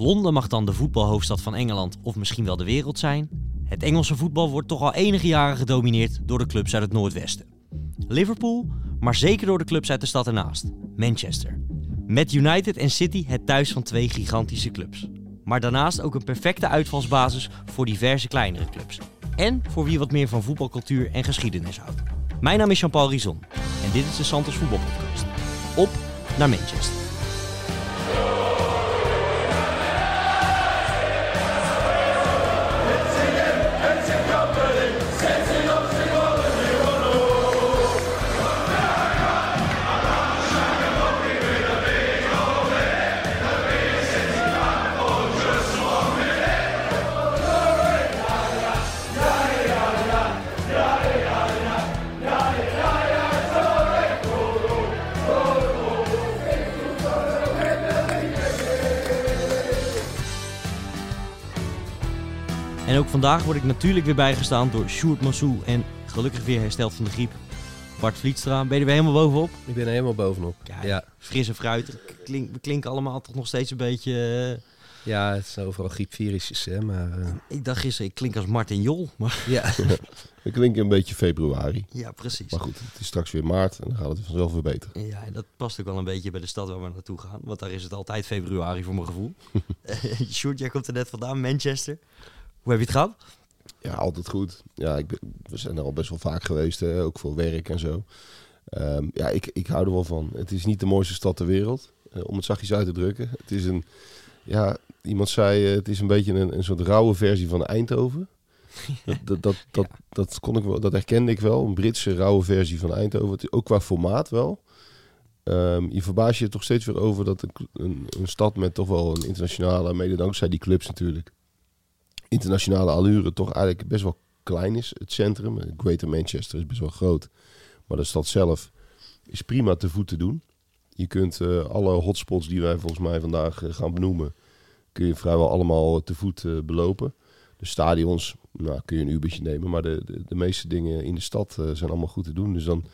Londen mag dan de voetbalhoofdstad van Engeland of misschien wel de wereld zijn. Het Engelse voetbal wordt toch al enige jaren gedomineerd door de clubs uit het Noordwesten. Liverpool, maar zeker door de clubs uit de stad ernaast, Manchester. Met United en City het thuis van twee gigantische clubs. Maar daarnaast ook een perfecte uitvalsbasis voor diverse kleinere clubs. En voor wie wat meer van voetbalcultuur en geschiedenis houdt. Mijn naam is Jean-Paul Rizon en dit is de Santos Voetbalpodcast. Op naar Manchester. Vandaag word ik natuurlijk weer bijgestaan door Sjoerd Massou en gelukkig weer hersteld van de griep. Bart Vlietstra, ben je er weer helemaal bovenop? Ik ben er helemaal bovenop. Ja, Ja, Frisse fruit. Klink, we klinken allemaal toch nog steeds een beetje... eh, ja het zijn overal griepvirusjes, hè, maar eh, ik dacht gisteren, ik klink als Martin Jol. Maar ja. We klinken een beetje februari. ja, precies. Maar goed, het is straks weer maart en dan gaat het vanzelf weer beter. Ja, en dat past ook wel een beetje bij de stad waar we naartoe gaan. Want daar is het altijd februari voor mijn gevoel. Eh, Sjoerd, jij komt er net vandaan, Manchester. Hoe heb je het gehad? Ja, altijd goed. Ja, ik ben, we zijn er al best wel vaak geweest, hè, ook voor werk en zo. Ehm, ja, ik, ik hou er wel van. Het is niet de mooiste stad ter wereld, eh, om het zachtjes uit te drukken. Het is een, ja, iemand zei, eh, het is een beetje een, een soort rauwe versie van Eindhoven. Dat, dat, dat, dat, dat, kon ik wel, dat herkende ik wel, een Britse rauwe versie van Eindhoven. Het is ook qua formaat wel. Ehm, je verbaast je toch steeds weer over dat een, een, een stad met toch wel een internationale, mede dankzij die clubs natuurlijk, internationale allure toch eigenlijk best wel klein is. Het centrum, Greater Manchester is best wel groot. Maar de stad zelf is prima te voet te doen. Je kunt eh, alle hotspots die wij volgens mij vandaag eh, gaan benoemen, kun je vrijwel allemaal te voet eh, belopen. De stadions, nou kun je een ubertje nemen, maar de, de, meeste dingen in de stad zijn allemaal goed te doen. Dus dan,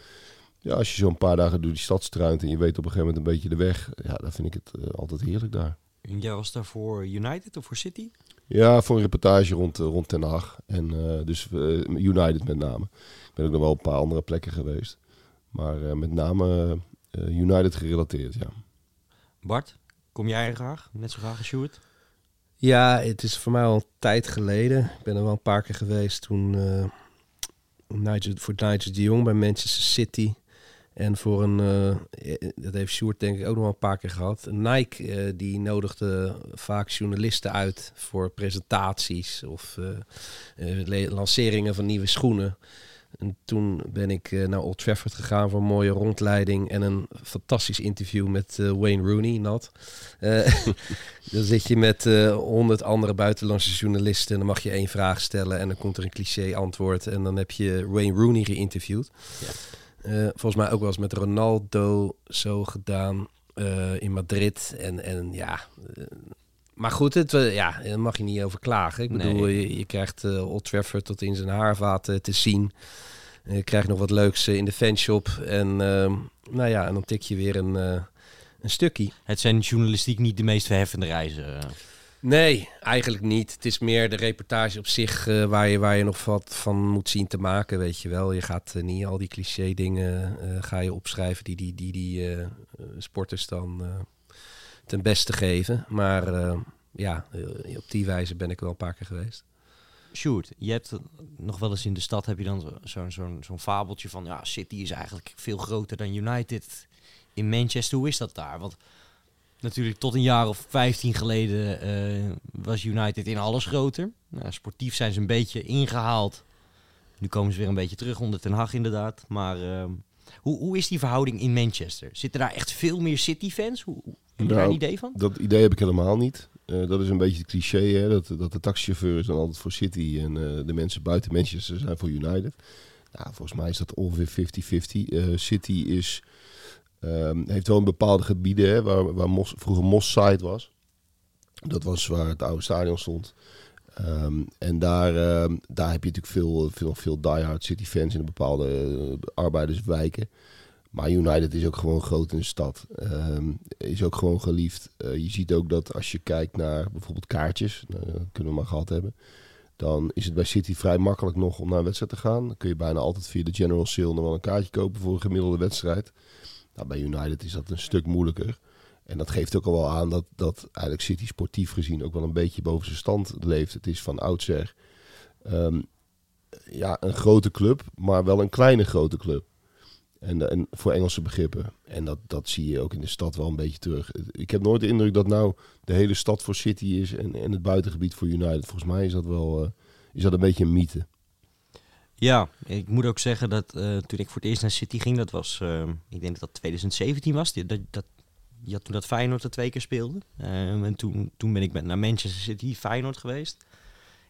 ja, als je zo'n paar dagen door die stad struint en je weet op een gegeven moment een beetje de weg, ja, dan vind ik het altijd heerlijk daar. En jij was daar voor United of voor City? Ja, voor een reportage rond, eh, rond Den Haag. En eh, dus eh, United met name. Ik ben ook nog wel op een paar andere plekken geweest. Maar eh, met name eh, United gerelateerd, ja. Bart, kom jij er graag? Net zo graag als Sjoerd? ja, het is voor mij al een tijd geleden. Ik ben er wel een paar keer geweest toen eh, Nigel, voor Nigel de Jong bij Manchester City. En voor een, eh, dat heeft Sjoerd denk ik ook nog wel een paar keer gehad. Nike eh, die nodigde vaak journalisten uit voor presentaties of le- lanceringen van nieuwe schoenen. En toen ben ik naar Old Trafford gegaan voor een mooie rondleiding en een fantastisch interview met Wayne Rooney, nat. Dan zit je met honderd andere buitenlandse journalisten en dan mag je één vraag stellen en dan komt er een cliché antwoord en dan heb je Wayne Rooney geïnterviewd. Ja. Eh, volgens mij ook wel eens met Ronaldo zo gedaan eh, in Madrid en, en ja... eh, maar goed, het, ja, daar mag je niet over klagen. Ik Nee. bedoel, je, je krijgt Old Trafford tot in zijn haarvaten te zien. Je krijgt nog wat leuks in de fanshop. En ehm, nou ja, en dan tik je weer een, een stukje. Het zijn journalistiek niet de meest verheffende reizen. Nee, eigenlijk niet. Het is meer de reportage op zich eh, waar, je, waar je nog wat van moet zien te maken, weet je wel. Je gaat eh, niet al die cliché dingen eh, ga je opschrijven die die, die, die sporters dan ten beste geven. Maar ja, op die wijze ben ik wel een paar keer geweest. Sjoerd, je hebt nog wel eens in de stad heb je dan zo- zo'n zo'n zo'n fabeltje van ja, City is eigenlijk veel groter dan United in Manchester. Hoe is dat daar? Want natuurlijk tot een jaar of 15 geleden eh, was United in alles groter. Nou, sportief zijn ze een beetje ingehaald. Nu komen ze weer een beetje terug onder Ten Hag inderdaad. Maar ehm, hoe, hoe is die verhouding in Manchester? Zitten daar echt veel meer City-fans? Hoe, hoe- heb je daar een Nou, idee van? Dat idee heb ik helemaal niet. Eh, dat is een beetje het cliché, hè? Dat, dat de taxichauffeurs dan altijd voor City en eh, de mensen buiten Manchester zijn voor United. Nou, volgens mij is dat ongeveer 50-50. Eh, City is, ehm, heeft wel een bepaalde gebieden waar, waar vroeger Moss Side was. Dat was waar het oude stadion stond. Ehm, en daar, ehm, daar heb je natuurlijk veel, veel, veel diehard City fans in de bepaalde eh, arbeiderswijken. Maar United is ook gewoon groot in de stad. Ehm, is ook gewoon geliefd. Eh, je ziet ook dat als je kijkt naar bijvoorbeeld kaartjes, nou, dat kunnen we maar gehad hebben. Dan is het bij City vrij makkelijk nog om naar een wedstrijd te gaan. Dan kun je bijna altijd via de General Sale nog wel een kaartje kopen voor een gemiddelde wedstrijd. Nou, bij United is dat een stuk moeilijker. En dat geeft ook al wel aan dat, dat eigenlijk City sportief gezien ook wel een beetje boven zijn stand leeft. Het is van oudsher ehm, ja, een grote club, maar wel een kleine grote club. En, en voor Engelse begrippen. En dat, dat zie je ook in de stad wel een beetje terug. Ik heb nooit de indruk dat nou de hele stad voor City is en, en het buitengebied voor United. Volgens mij is dat wel uh, is dat een beetje een mythe. Ja, ik moet ook zeggen dat uh, toen ik voor het eerst naar City ging, dat was, uh, ik denk dat dat 2017 was. Dat, dat, je had toen dat Feyenoord er twee keer speelde. en toen, toen ben ik met, naar Manchester City, Feyenoord geweest.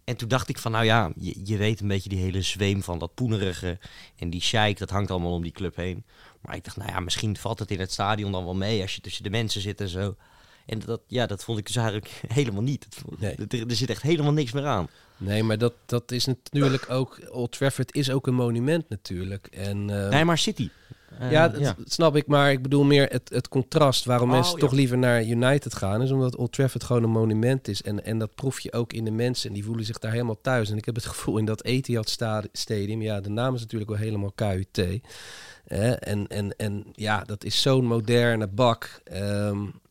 En toen dacht ik van, nou ja, je, je weet een beetje die hele zweem van dat poenerige en die sheik, dat hangt allemaal om die club heen. Maar ik dacht, nou ja, misschien valt het in het stadion dan wel mee als je tussen de mensen zit en zo. En dat, ja, dat vond ik dus eigenlijk helemaal niet. Nee. Er, er, zit echt helemaal niks meer aan. Nee, maar dat, dat is natuurlijk ook... Old Trafford is ook een monument natuurlijk. En, uh, nee, maar City. Uh, ja, dat ja. snap ik. Maar ik bedoel meer het, het contrast waarom oh, mensen ja. toch liever naar United gaan. Is omdat Old Trafford gewoon een monument is. En, en dat proef je ook in de mensen. En die voelen zich daar helemaal thuis. En ik heb het gevoel in dat Etihad Stadium... Ja, de naam is natuurlijk wel helemaal KUT. En, en, en ja, dat is zo'n moderne bak. Um,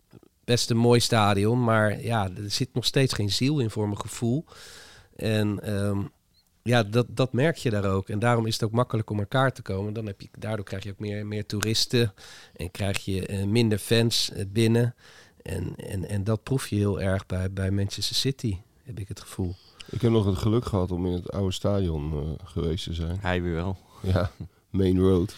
best een mooi stadion. Maar ja, er zit nog steeds geen ziel in voor mijn gevoel. En um, ja, dat, dat merk je daar ook. En daarom is het ook makkelijk om elkaar te komen. Dan heb je, daardoor krijg je ook meer, meer toeristen en krijg je uh, minder fans uh, binnen. En, en, en dat proef je heel erg bij, bij Manchester City, heb ik het gevoel. Ik heb nog het geluk gehad om in het oude stadion uh, geweest te zijn. Hij weer wel. Ja, Main Road.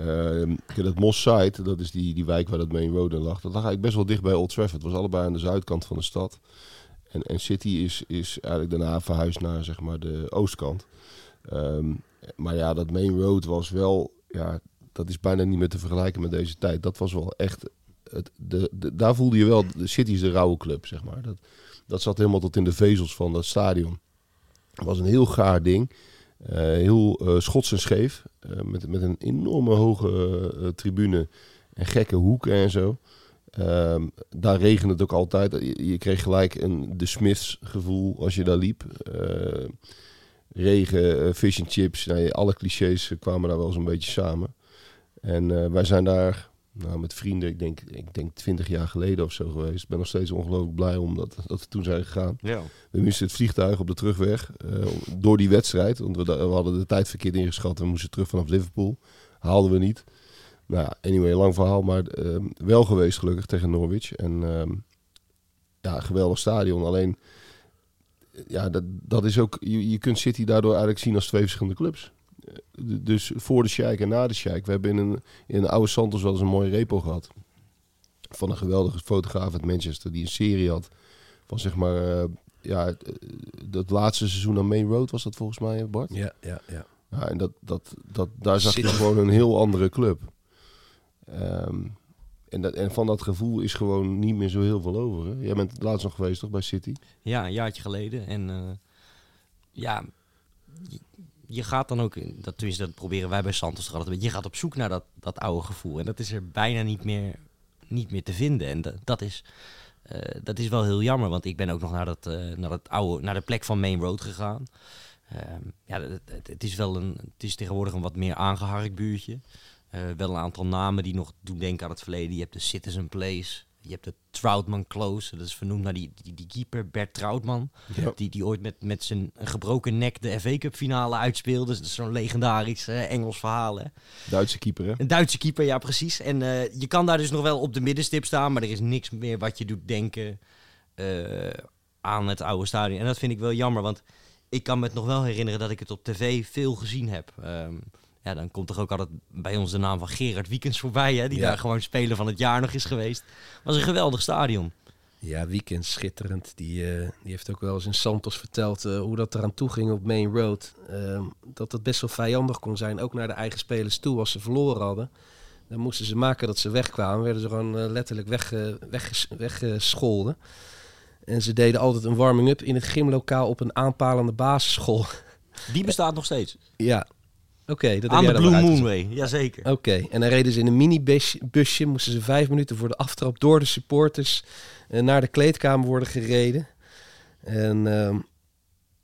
Uh, dat Moss Side, dat is die, die wijk waar dat Main Road in lag. Dat lag eigenlijk best wel dicht bij Old Trafford. Het was allebei aan de zuidkant van de stad. En, en City is, is eigenlijk daarna verhuisd naar zeg maar, de oostkant. Um, maar ja, dat Main Road was wel... Ja, dat is bijna niet meer te vergelijken met deze tijd. Dat was wel echt... Het, de, de, daar voelde je wel... De City is de rauwe club, zeg maar. Dat, dat zat helemaal tot in de vezels van dat stadion. Het was een heel gaar ding. Uh, heel uh, schots en scheef. Uh, met, met een enorme hoge tribune en gekke hoeken en zo. Um, daar regende het ook altijd. Je, kreeg gelijk een de Smiths gevoel als je daar liep. Uh, regen, fish and chips, nou, alle clichés kwamen daar wel zo'n beetje samen. En uh, wij zijn daar nou, met vrienden, ik denk, ik denk 20 jaar geleden of zo geweest. Ik ben nog steeds ongelooflijk blij om dat, dat we toen zijn gegaan. Ja. We misten het vliegtuig op de terugweg uh, door die wedstrijd. Want we, we, hadden de tijd verkeerd ingeschat. We moesten terug vanaf Liverpool. Haalden we niet. Nou anyway, lang verhaal, maar uh, wel geweest gelukkig tegen Norwich. En uh, ja, geweldig stadion. Alleen, ja, dat, dat is ook, je, je kunt City daardoor eigenlijk zien als twee verschillende clubs. Dus voor de Sheik en na de Sheik. We hebben in een, in een oude Santos wel eens een mooie repo gehad. Van een geweldige fotograaf uit Manchester die een serie had van zeg maar, uh, ja, dat laatste seizoen aan Main Road was dat volgens mij, Bart? Ja, ja, ja. ja en dat, dat, dat, daar zag je gewoon een heel andere club. Um, en, dat, en van dat gevoel is gewoon niet meer zo heel veel over. Hè? Jij bent laatst nog geweest, toch, bij City? Ja, een jaartje geleden. En uh, ja, je, gaat dan ook, dat, tenminste dat proberen wij bij Santos altijd, je gaat op zoek naar dat, dat oude gevoel. En dat is er bijna niet meer, niet meer te vinden. En dat, is... Uh, dat is wel heel jammer, want ik ben ook nog naar, dat, uh, naar, oude, naar de plek van Main Road gegaan. Uh, ja, het, is wel een, het is tegenwoordig een wat meer aangeharkt buurtje. Uh, wel een aantal namen die nog doen denken aan het verleden. Je hebt de Citizen Place. Je hebt de Troutman Close. Dat is vernoemd naar die, die, die keeper Bert Troutman. Ja. Die, die ooit met, met zijn gebroken nek de FA Cup finale uitspeelde. Dus dat is zo'n legendarisch uh, Engels verhaal. Hè? Duitse keeper hè? Een Duitse keeper, ja precies. En uh, je kan daar dus nog wel op de middenstip staan. Maar er is niks meer wat je doet denken aan het oude stadion. En dat vind ik wel jammer. Want ik kan me het nog wel herinneren dat ik het op tv veel gezien heb. Um, ja, dan komt toch ook altijd bij ons de naam van Gerard Wiekens voorbij, hè, die ja. daar gewoon speler van het jaar nog is geweest. Was een geweldig stadion. Ja, Wiekens, schitterend. Die, uh, die heeft ook wel eens in Santos verteld uh, hoe dat eraan toe ging op Main Road. Uh, dat het best wel vijandig kon zijn, ook naar de eigen spelers toe als ze verloren hadden. Dan moesten ze maken dat ze wegkwamen, werden ze gewoon letterlijk weggescholden. Weg, weg en ze deden altijd een warming-up in het gymlokaal op een aanpalende basisschool. Die bestaat nog steeds? Ja, Oké, dat Aan de Blue maar Moon uitgezocht. Way, jazeker. Oké, en dan reden ze in een minibusje. Moesten ze vijf minuten voor de aftrap door de supporters eh, naar de kleedkamer worden gereden. En ehm,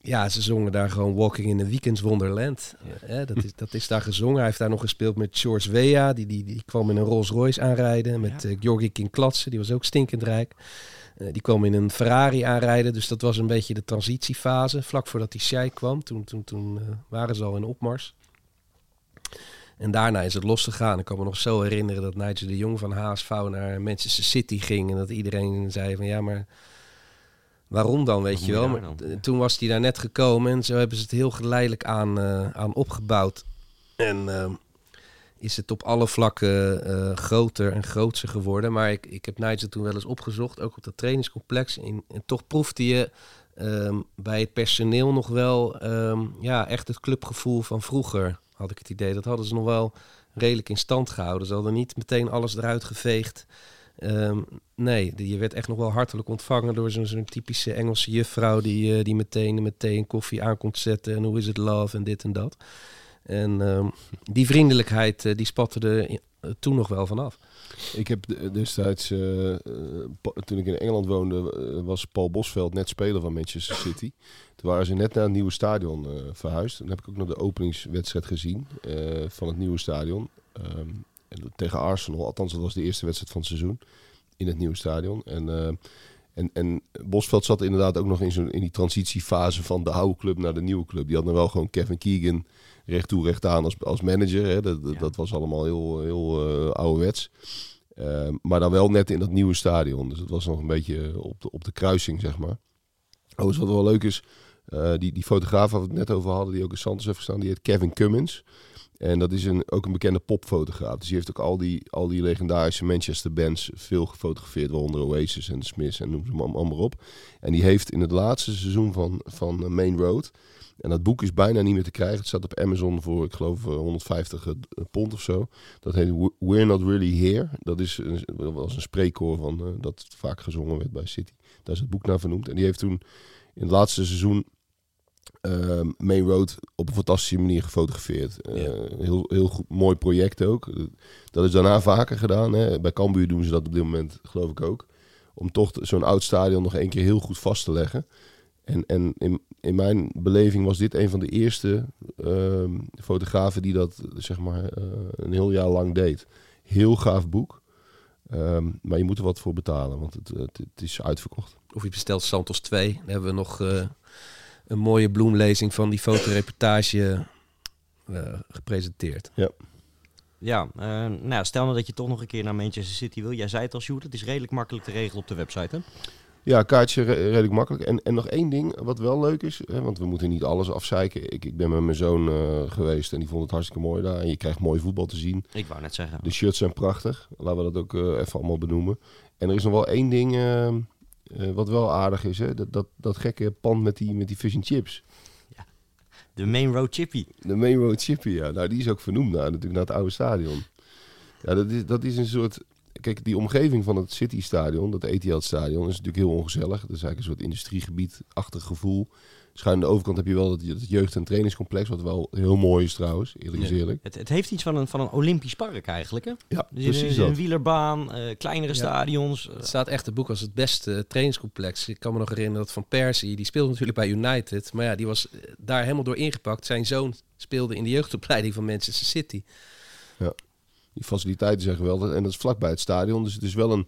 ja, ze zongen daar gewoon Walking in the Weekends Wonderland. Eh, dat, is, dat is daar gezongen. Hij heeft daar nog gespeeld met George Weah. Die, die, die kwam in een Rolls Royce aanrijden. Met Ja. eh Georgi King Klatsen, die was ook stinkend rijk. Die kwam in een Ferrari aanrijden. Dus dat was een beetje de transitiefase. Vlak voordat die Sheik kwam. Toen, toen, toen waren ze al in opmars. En daarna is het losgegaan. Ik kan me nog zo herinneren dat Nigel de Jong van HSV naar Manchester City ging. En dat iedereen zei van ja, maar waarom dan, weet je wel. Maar Ja. toen was hij daar net gekomen en zo hebben ze het heel geleidelijk aan, eh, aan opgebouwd. En ehm, is het op alle vlakken eh, groter en grootser geworden. Maar ik, ik heb Nigel toen wel eens opgezocht, ook op dat trainingscomplex. En, en toch proefde je ehm, bij het personeel nog wel ehm, ja, echt het clubgevoel van vroeger, had ik het idee. Dat hadden ze nog wel redelijk in stand gehouden. Ze hadden niet meteen alles eruit geveegd. Ehm, nee, je werd echt nog wel hartelijk ontvangen door zo'n typische Engelse juffrouw die, eh, die meteen met thee en koffie aankomt zetten. En hoe is het love en dit en dat. En ehm, die vriendelijkheid eh, die spatte er eh, toen nog wel vanaf. Ik heb de- destijds, pa- toen ik in Engeland woonde, was Paul Bosveld net speler van Manchester City. Toen waren ze net naar het nieuwe stadion verhuisd. Dan heb ik ook nog de openingswedstrijd gezien van het nieuwe stadion. Ehm, en tegen Arsenal, althans dat was de eerste wedstrijd van het seizoen in het nieuwe stadion. En, en, en Bosveld zat inderdaad ook nog in, zo'n in die transitiefase van de oude club naar de nieuwe club. Die had dan wel gewoon Kevin Keegan recht toe recht aan als, als manager. Hè. Dat, dat, Ja. dat was allemaal heel, heel eh, ouderwets. Eh, maar dan wel net in dat nieuwe stadion. Dus het was nog een beetje op de, op de kruising, zeg maar. Oh, wat wel leuk is, eh, die, die fotograaf waar we het net over hadden, die ook in Santos heeft gestaan, die heet Kevin Cummins. En dat is een, ook een bekende popfotograaf. Dus die heeft ook al die, al die legendarische Manchester bands veel gefotografeerd, waaronder Oasis en Smiths en noem ze maar allemaal op. En die heeft in het laatste seizoen van, van eh, Main Road, en dat boek is bijna niet meer te krijgen. Het staat op Amazon voor, ik geloof, eh, 150 pond of zo. Dat heet We- We're Not Really Here. Dat is een, was een spreekkoor van eh, dat vaak gezongen werd bij City. Daar is het boek naar vernoemd. En die heeft toen in het laatste seizoen ehm, Main Road op een fantastische manier gefotografeerd. Eh, Ja. Heel, heel goed, mooi project ook. Eh, Dat is daarna vaker gedaan. Hè. Bij Cambuur doen ze dat op dit moment, geloof ik ook. Om toch zo'n oud stadion nog één keer heel goed vast te leggen. En, en in, in mijn beleving was dit een van de eerste ehm, fotografen die dat zeg maar eh, een heel jaar lang deed. Heel gaaf boek. Ehm, maar je moet er wat voor betalen, want het, het, het is uitverkocht. Of je bestelt Santos 2. Dan hebben we nog eh, een mooie bloemlezing van die fotoreportage eh, gepresenteerd. Ja, eh, nou ja, stel nou dat je toch nog een keer naar Manchester City wil. Jij zei het al, Sjoerd, het is redelijk makkelijk te regelen op de website, hè? Ja, kaartje re- redelijk makkelijk. En, en nog één ding wat wel leuk is, hè, want we moeten niet alles afzeiken. Ik, ik ben met mijn zoon eh, geweest en die vond het hartstikke mooi daar. En je krijgt mooi voetbal te zien. Ik wou net zeggen. De shirts zijn prachtig. Laten we dat ook eh, even allemaal benoemen. En er is nog wel één ding eh, wat wel aardig is. Hè? Dat, dat, dat gekke pand met die, met die fish and chips. De Main Road Chippy. De Main Road Chippy, ja. Nou, die is ook vernoemd naar, natuurlijk naar het oude stadion. Ja, dat is, dat is een soort... Kijk, die omgeving van het City-stadion, dat Etihad-stadion, is natuurlijk heel ongezellig. Dat is eigenlijk een soort industriegebied-achtig gevoel. Schuin aan de overkant heb je wel dat, dat jeugd- en trainingscomplex, wat wel heel mooi is trouwens, eerlijk is Ja. eerlijk. Het, het heeft iets van een, van een Olympisch park eigenlijk, hè? Ja, Dus precies een, een wielerbaan, eh, kleinere Ja. stadions. eh, Het staat echt het boek als het beste trainingscomplex. Ik kan me nog herinneren dat Van Persie, die speelde natuurlijk bij United. Maar ja, die was eh, daar helemaal door ingepakt. Zijn zoon speelde in de jeugdopleiding van Manchester City. Die faciliteiten zijn geweldig. En dat is vlakbij het stadion. Dus het is wel een.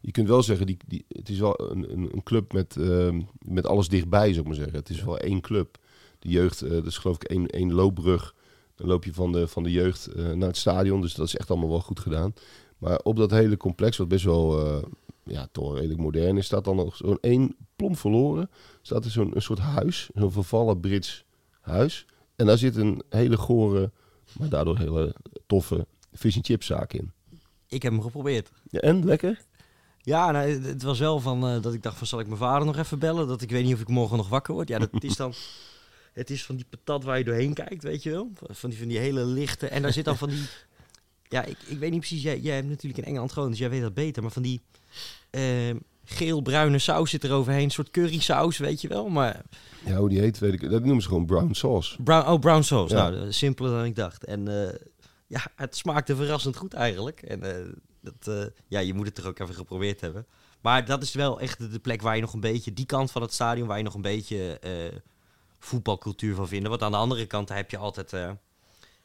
Je kunt wel zeggen, die, die, het is wel een, een, een club met, ehm, met alles dichtbij, zou ik maar zeggen. Het is wel één club. De jeugd, eh, dat is geloof ik één, één loopbrug. Dan loop je van de, van de jeugd eh, naar het stadion. Dus dat is echt allemaal wel goed gedaan. Maar op dat hele complex, wat best wel eh, ja, toch redelijk modern is, staat dan nog zo'n één plomp verloren. Staat er zo'n een soort huis, zo'n vervallen Brits huis. En daar zit een hele gore, maar daardoor hele toffe fish and chip zaak in. ik heb hem geprobeerd. Ja, en lekker? Ja, nou, het- was wel van eh, dat ik dacht van zal ik mijn vader nog even bellen? Dat ik weet niet of ik morgen nog wakker word. Ja, dat is dan... Het is van die patat waar je doorheen kijkt, weet je wel? Van die, van die hele lichte... En daar zit dan van die... Ja, ik, ik weet niet precies. Jij, jij hebt natuurlijk in Engeland gewoond, dus jij weet dat beter. Maar van die ehm, geel-bruine saus zit er overheen. Een soort currysaus, weet je wel. Maar Ja, hoe die heet, weet ik. Dat noemen ze gewoon brown sauce. brown, oh, brown sauce. Ja. Nou, eh, simpeler dan ik dacht. En eh, ja, het smaakte verrassend goed eigenlijk. En eh, dat, eh, ja, je moet het er ook even geprobeerd hebben. Maar dat is wel echt de- plek waar je nog een beetje... Die kant van het stadion waar je nog een beetje eh, voetbalcultuur van vindt. Want aan de andere kant heb je altijd...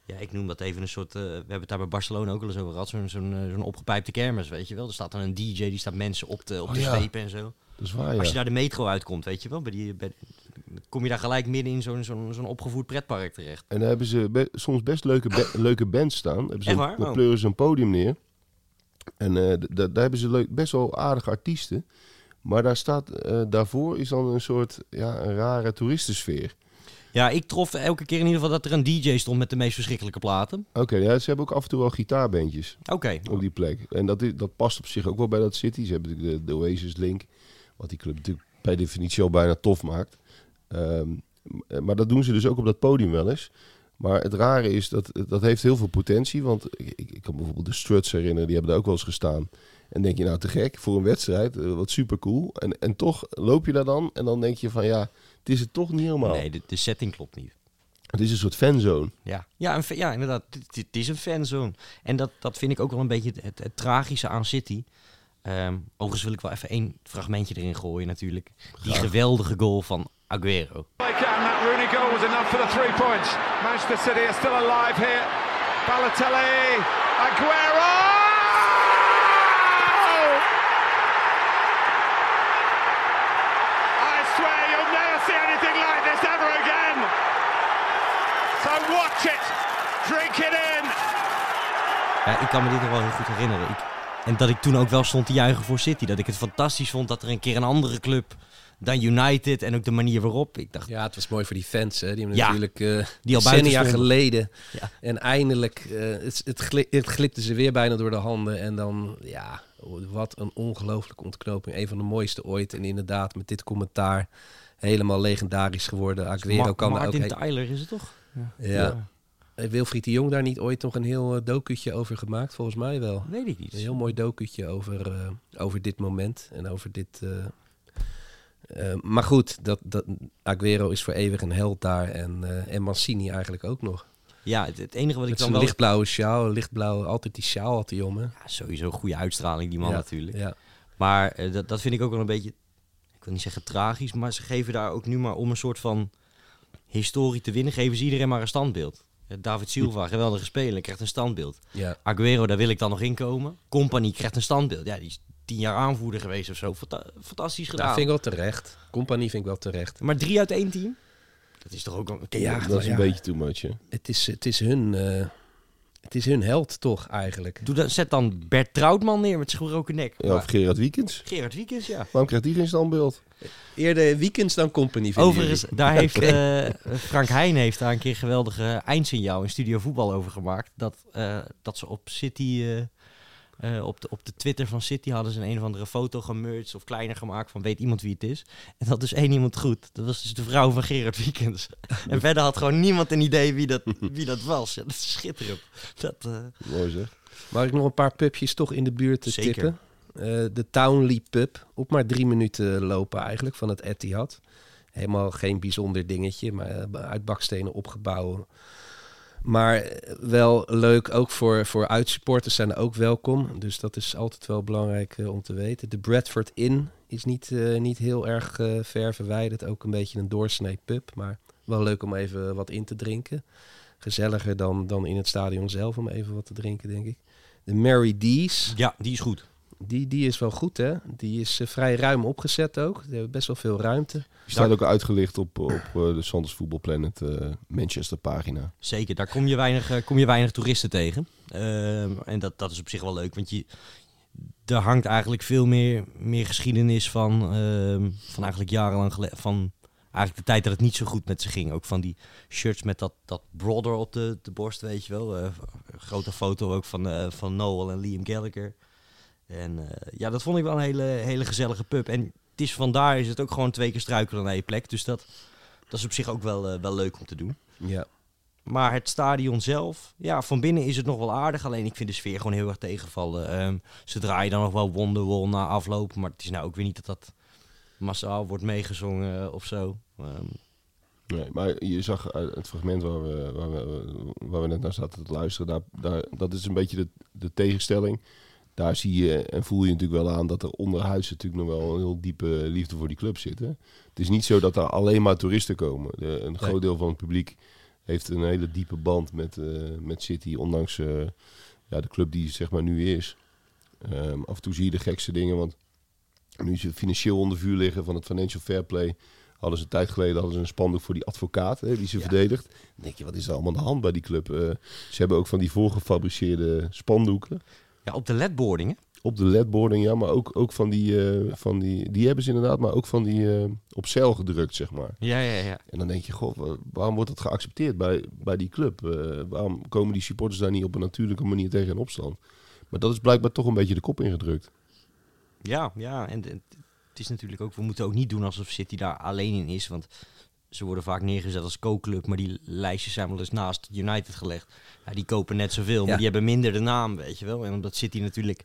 ja, ik noem dat even een soort... we hebben het daar bij Barcelona ook wel eens over gehad. Zo'n zo'n zo'n opgepijpte kermis, weet je wel. Er staat dan een DJ, die staat mensen op te, op Oh, te ja. zwepen en zo. Dat is waar, ja. Als je daar de metro uitkomt, weet je wel. Bij die, bij, kom je daar gelijk midden in zo'n zo'n zo'n opgevoerd pretpark terecht. En daar hebben ze be- soms best leuke, leuke bands staan. Hebben ze Echt een- waar? Dan Oh. pleuren ze een podium neer. En eh, daar hebben ze leuk, best wel aardige artiesten. Maar daar staat, eh, daarvoor is dan een soort ja, een rare toeristensfeer. Ja, ik trof elke keer in ieder geval dat er een DJ stond met de meest verschrikkelijke platen. Oké, ja, ze hebben ook af en toe wel gitaarbandjes Oké. op die plek. En dat, is, dat past op zich ook wel bij dat City. Ze hebben de, de Oasis Link. Wat die club natuurlijk bij definitie al bijna tof maakt. Ehm, m- maar dat doen ze dus ook op dat podium wel eens. Maar het rare is, dat dat heeft heel veel potentie. Want ik, ik, kan bijvoorbeeld de Struts herinneren. Die hebben daar ook wel eens gestaan. En denk je nou te gek voor een wedstrijd. eh, wat super cool. En, en toch loop je daar dan. En dan denk je van ja, het is het toch niet helemaal. Nee, de, de setting klopt niet. Het is een soort fanzone. Ja, ja, een, ja inderdaad. Het, het is een fanzone. En dat, dat vind ik ook wel een beetje het, het, het tragische aan City. Ehm, overigens wil ik wel even één fragmentje erin gooien natuurlijk. Die geweldige goal van Aguero. They can. That Rooney goal was enough for the three points. Manchester City are still alive here. Balotelli, Aguero! I swear you'll never see anything like this ever again. So watch it, drink it in. Ja, ik kan me dit nog wel heel goed herinneren. Ik, en dat ik toen ook wel stond te juichen voor City. Dat ik het fantastisch vond dat er een keer een andere club dan United en ook de manier waarop. Ik dacht, Ja, het was mooi voor die fans. Hè? Die hebben Ja, natuurlijk uh, die al decennia stonden. geleden. Ja. En eindelijk, eh, het, het, gli- het glipte ze weer bijna door de handen. En dan, ja, wat een ongelooflijke ontknoping. Een van de mooiste ooit. En inderdaad, met dit commentaar helemaal legendarisch geworden. Aguero Ma- kan ook... Martin he- Tyler is het toch? ja. Heeft Wilfried de Jong daar niet ooit nog een heel uh, docutje over gemaakt? Volgens mij wel. Weet ik niet. Een heel mooi docutje over, uh, over dit moment en over dit. Uh, uh, maar goed, dat, dat, Aguero is voor eeuwig een held daar en, en Mancini eigenlijk ook nog. Ja, het, het enige wat Met ik dan wel... lichtblauwe sjaal, lichtblauw, altijd die sjaal had hij om. Hè? Ja, sowieso een goede uitstraling, die man ja, natuurlijk. Ja. Maar dat, dat vind ik ook wel een beetje, ik wil niet zeggen tragisch, maar ze geven daar ook nu maar om een soort van historie te winnen, geven ze iedereen maar een standbeeld. David Silva, geweldige speler, krijgt een standbeeld. Ja. Aguero, daar wil ik dan nog in komen. Company krijgt een standbeeld. Ja, die is tien jaar aanvoerder geweest of zo. Fanta fantastisch gedaan. Dat vind ik wel terecht. Compagnie vind ik wel terecht. Maar drie uit één team? Dat is toch ook een... Ja, dat is een ja. beetje too much, hè? Het is, het is hun... Uh, het is hun held toch eigenlijk. Doe dan, zet dan Bert Troutman neer met zijn gebroken nek. Ja, of Gerard Wiekens. Gerard Wiekens, ja. Waarom krijgt die geen standbeeld? Eerder weekends dan company. Overigens, daar heeft uh, Frank Heijn heeft daar een keer geweldige eindsignaal in Studio Voetbal over gemaakt. Dat, uh, dat ze op City, uh, op, de, op de Twitter van City hadden ze een, een of andere foto gemerged of kleiner gemaakt van weet iemand wie het is. En dat is één iemand goed. Dat was dus de vrouw van Gerard Wiekens. en verder had gewoon niemand een idee wie dat, wie dat was. Ja, dat is schitterend. Dat, uh, Mooi zeg. Mag ik nog een paar pupjes toch in de buurt te Zeker. tippen? Uh, de Townley pub. Op maar drie minuten lopen eigenlijk van het Etihad. Helemaal geen bijzonder dingetje, maar uit bakstenen opgebouwd. Maar wel leuk, ook voor, voor uitsupporters zijn ook welkom. Dus dat is altijd wel belangrijk uh, om te weten. De Bradford Inn is niet, uh, niet heel erg uh, ver verwijderd. Ook een beetje een doorsnee pub, maar wel leuk om even wat in te drinken. Gezelliger dan, dan in het stadion zelf om even wat te drinken, denk ik. De Mary D's. Ja, die is goed. Die, die is wel goed, hè? Die is uh, vrij ruim opgezet ook. Die hebben best wel veel ruimte. Die staat ook uitgelicht op, op uh, de Sanders Football Planet uh, Manchester pagina. Zeker, daar kom je weinig, uh, kom je weinig toeristen tegen. Uh, en dat, dat is op zich wel leuk, want je, er hangt eigenlijk veel meer, meer geschiedenis van, uh, van eigenlijk jarenlang geleden. Van eigenlijk de tijd dat het niet zo goed met ze ging. Ook van die shirts met dat, dat brother op de, de borst, weet je wel. Uh, grote foto ook van, uh, van Noel en Liam Gallagher. En uh, ja, dat vond ik wel een hele, hele gezellige pub. En het is vandaar is het ook gewoon twee keer struikelen naar je plek. Dus dat, dat is op zich ook wel, uh, wel leuk om te doen. Ja. Maar het stadion zelf, ja, van binnen is het nog wel aardig. Alleen ik vind de sfeer gewoon heel erg tegenvallen. Ehm zodra je dan nog wel Wonderwall na afloop. Maar het is nou ook weer niet dat dat massaal wordt meegezongen eh, of zo. Ehm, Nee, maar je zag het fragment waar we, waar we, waar we net naar zaten te luisteren, daar, daar, dat is een beetje de, de tegenstelling. Daar zie je en voel je natuurlijk wel aan dat er onderhuis natuurlijk nog wel een heel diepe liefde voor die club zit. Hè? Het is niet zo dat er alleen maar toeristen komen. De, een groot deel van het publiek heeft een hele diepe band met, eh, met City, ondanks eh, ja, de club die zeg maar nu is. Ehm, af en toe zie je de gekste dingen, want nu ze financieel onder vuur liggen van het financial fair play hadden ze een tijd geleden hadden ze een spandoek voor die advocaat hè, die ze verdedigt. Dan denk je, wat is er allemaal aan de hand bij die club? Eh, ze hebben ook van die voorgefabriceerde spandoeken. Ja, op de ledboardingen. Op de ledboarding, ja, maar ook, ook van, die, eh, van die... Die hebben ze inderdaad, maar ook van die eh, op zeil gedrukt, zeg maar. Ja, ja, ja. En dan denk je, goh, wa- waarom wordt dat geaccepteerd bij, bij die club? Eh, waarom komen die supporters daar niet op een natuurlijke manier tegen in opstand? Maar dat is blijkbaar toch een beetje de kop ingedrukt. Ja, ja. En en het is natuurlijk ook, we moeten ook niet doen alsof City daar alleen in is. Want ze worden vaak neergezet als co-club, maar die lijstjes zijn wel eens naast United gelegd. Ja, die kopen net zoveel, maar Ja. die hebben minder de naam, weet je wel. En omdat City natuurlijk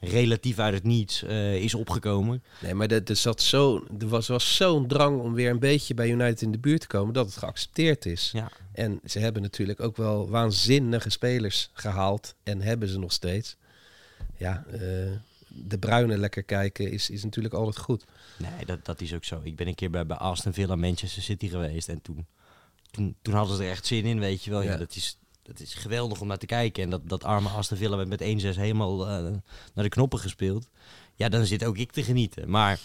relatief uit het niets eh, is opgekomen. Nee, maar er, er, zat zo, er was, was zo'n drang om weer een beetje bij United in de buurt te komen dat het geaccepteerd is. Ja, En ze hebben natuurlijk ook wel waanzinnige spelers gehaald en hebben ze nog steeds. Ja, eh, de bruine lekker kijken is, is natuurlijk altijd goed. nee, dat, dat is ook zo. Ik ben een keer bij, bij Aston Villa Manchester City geweest en toen, toen, toen hadden ze er echt zin in, weet je wel. Ja. Ja. dat, is, dat is geweldig om naar te kijken. En dat, dat arme Aston Villa werd met 1-6 helemaal eh, naar de knoppen gespeeld. Ja, dan zit ook ik te genieten. Maar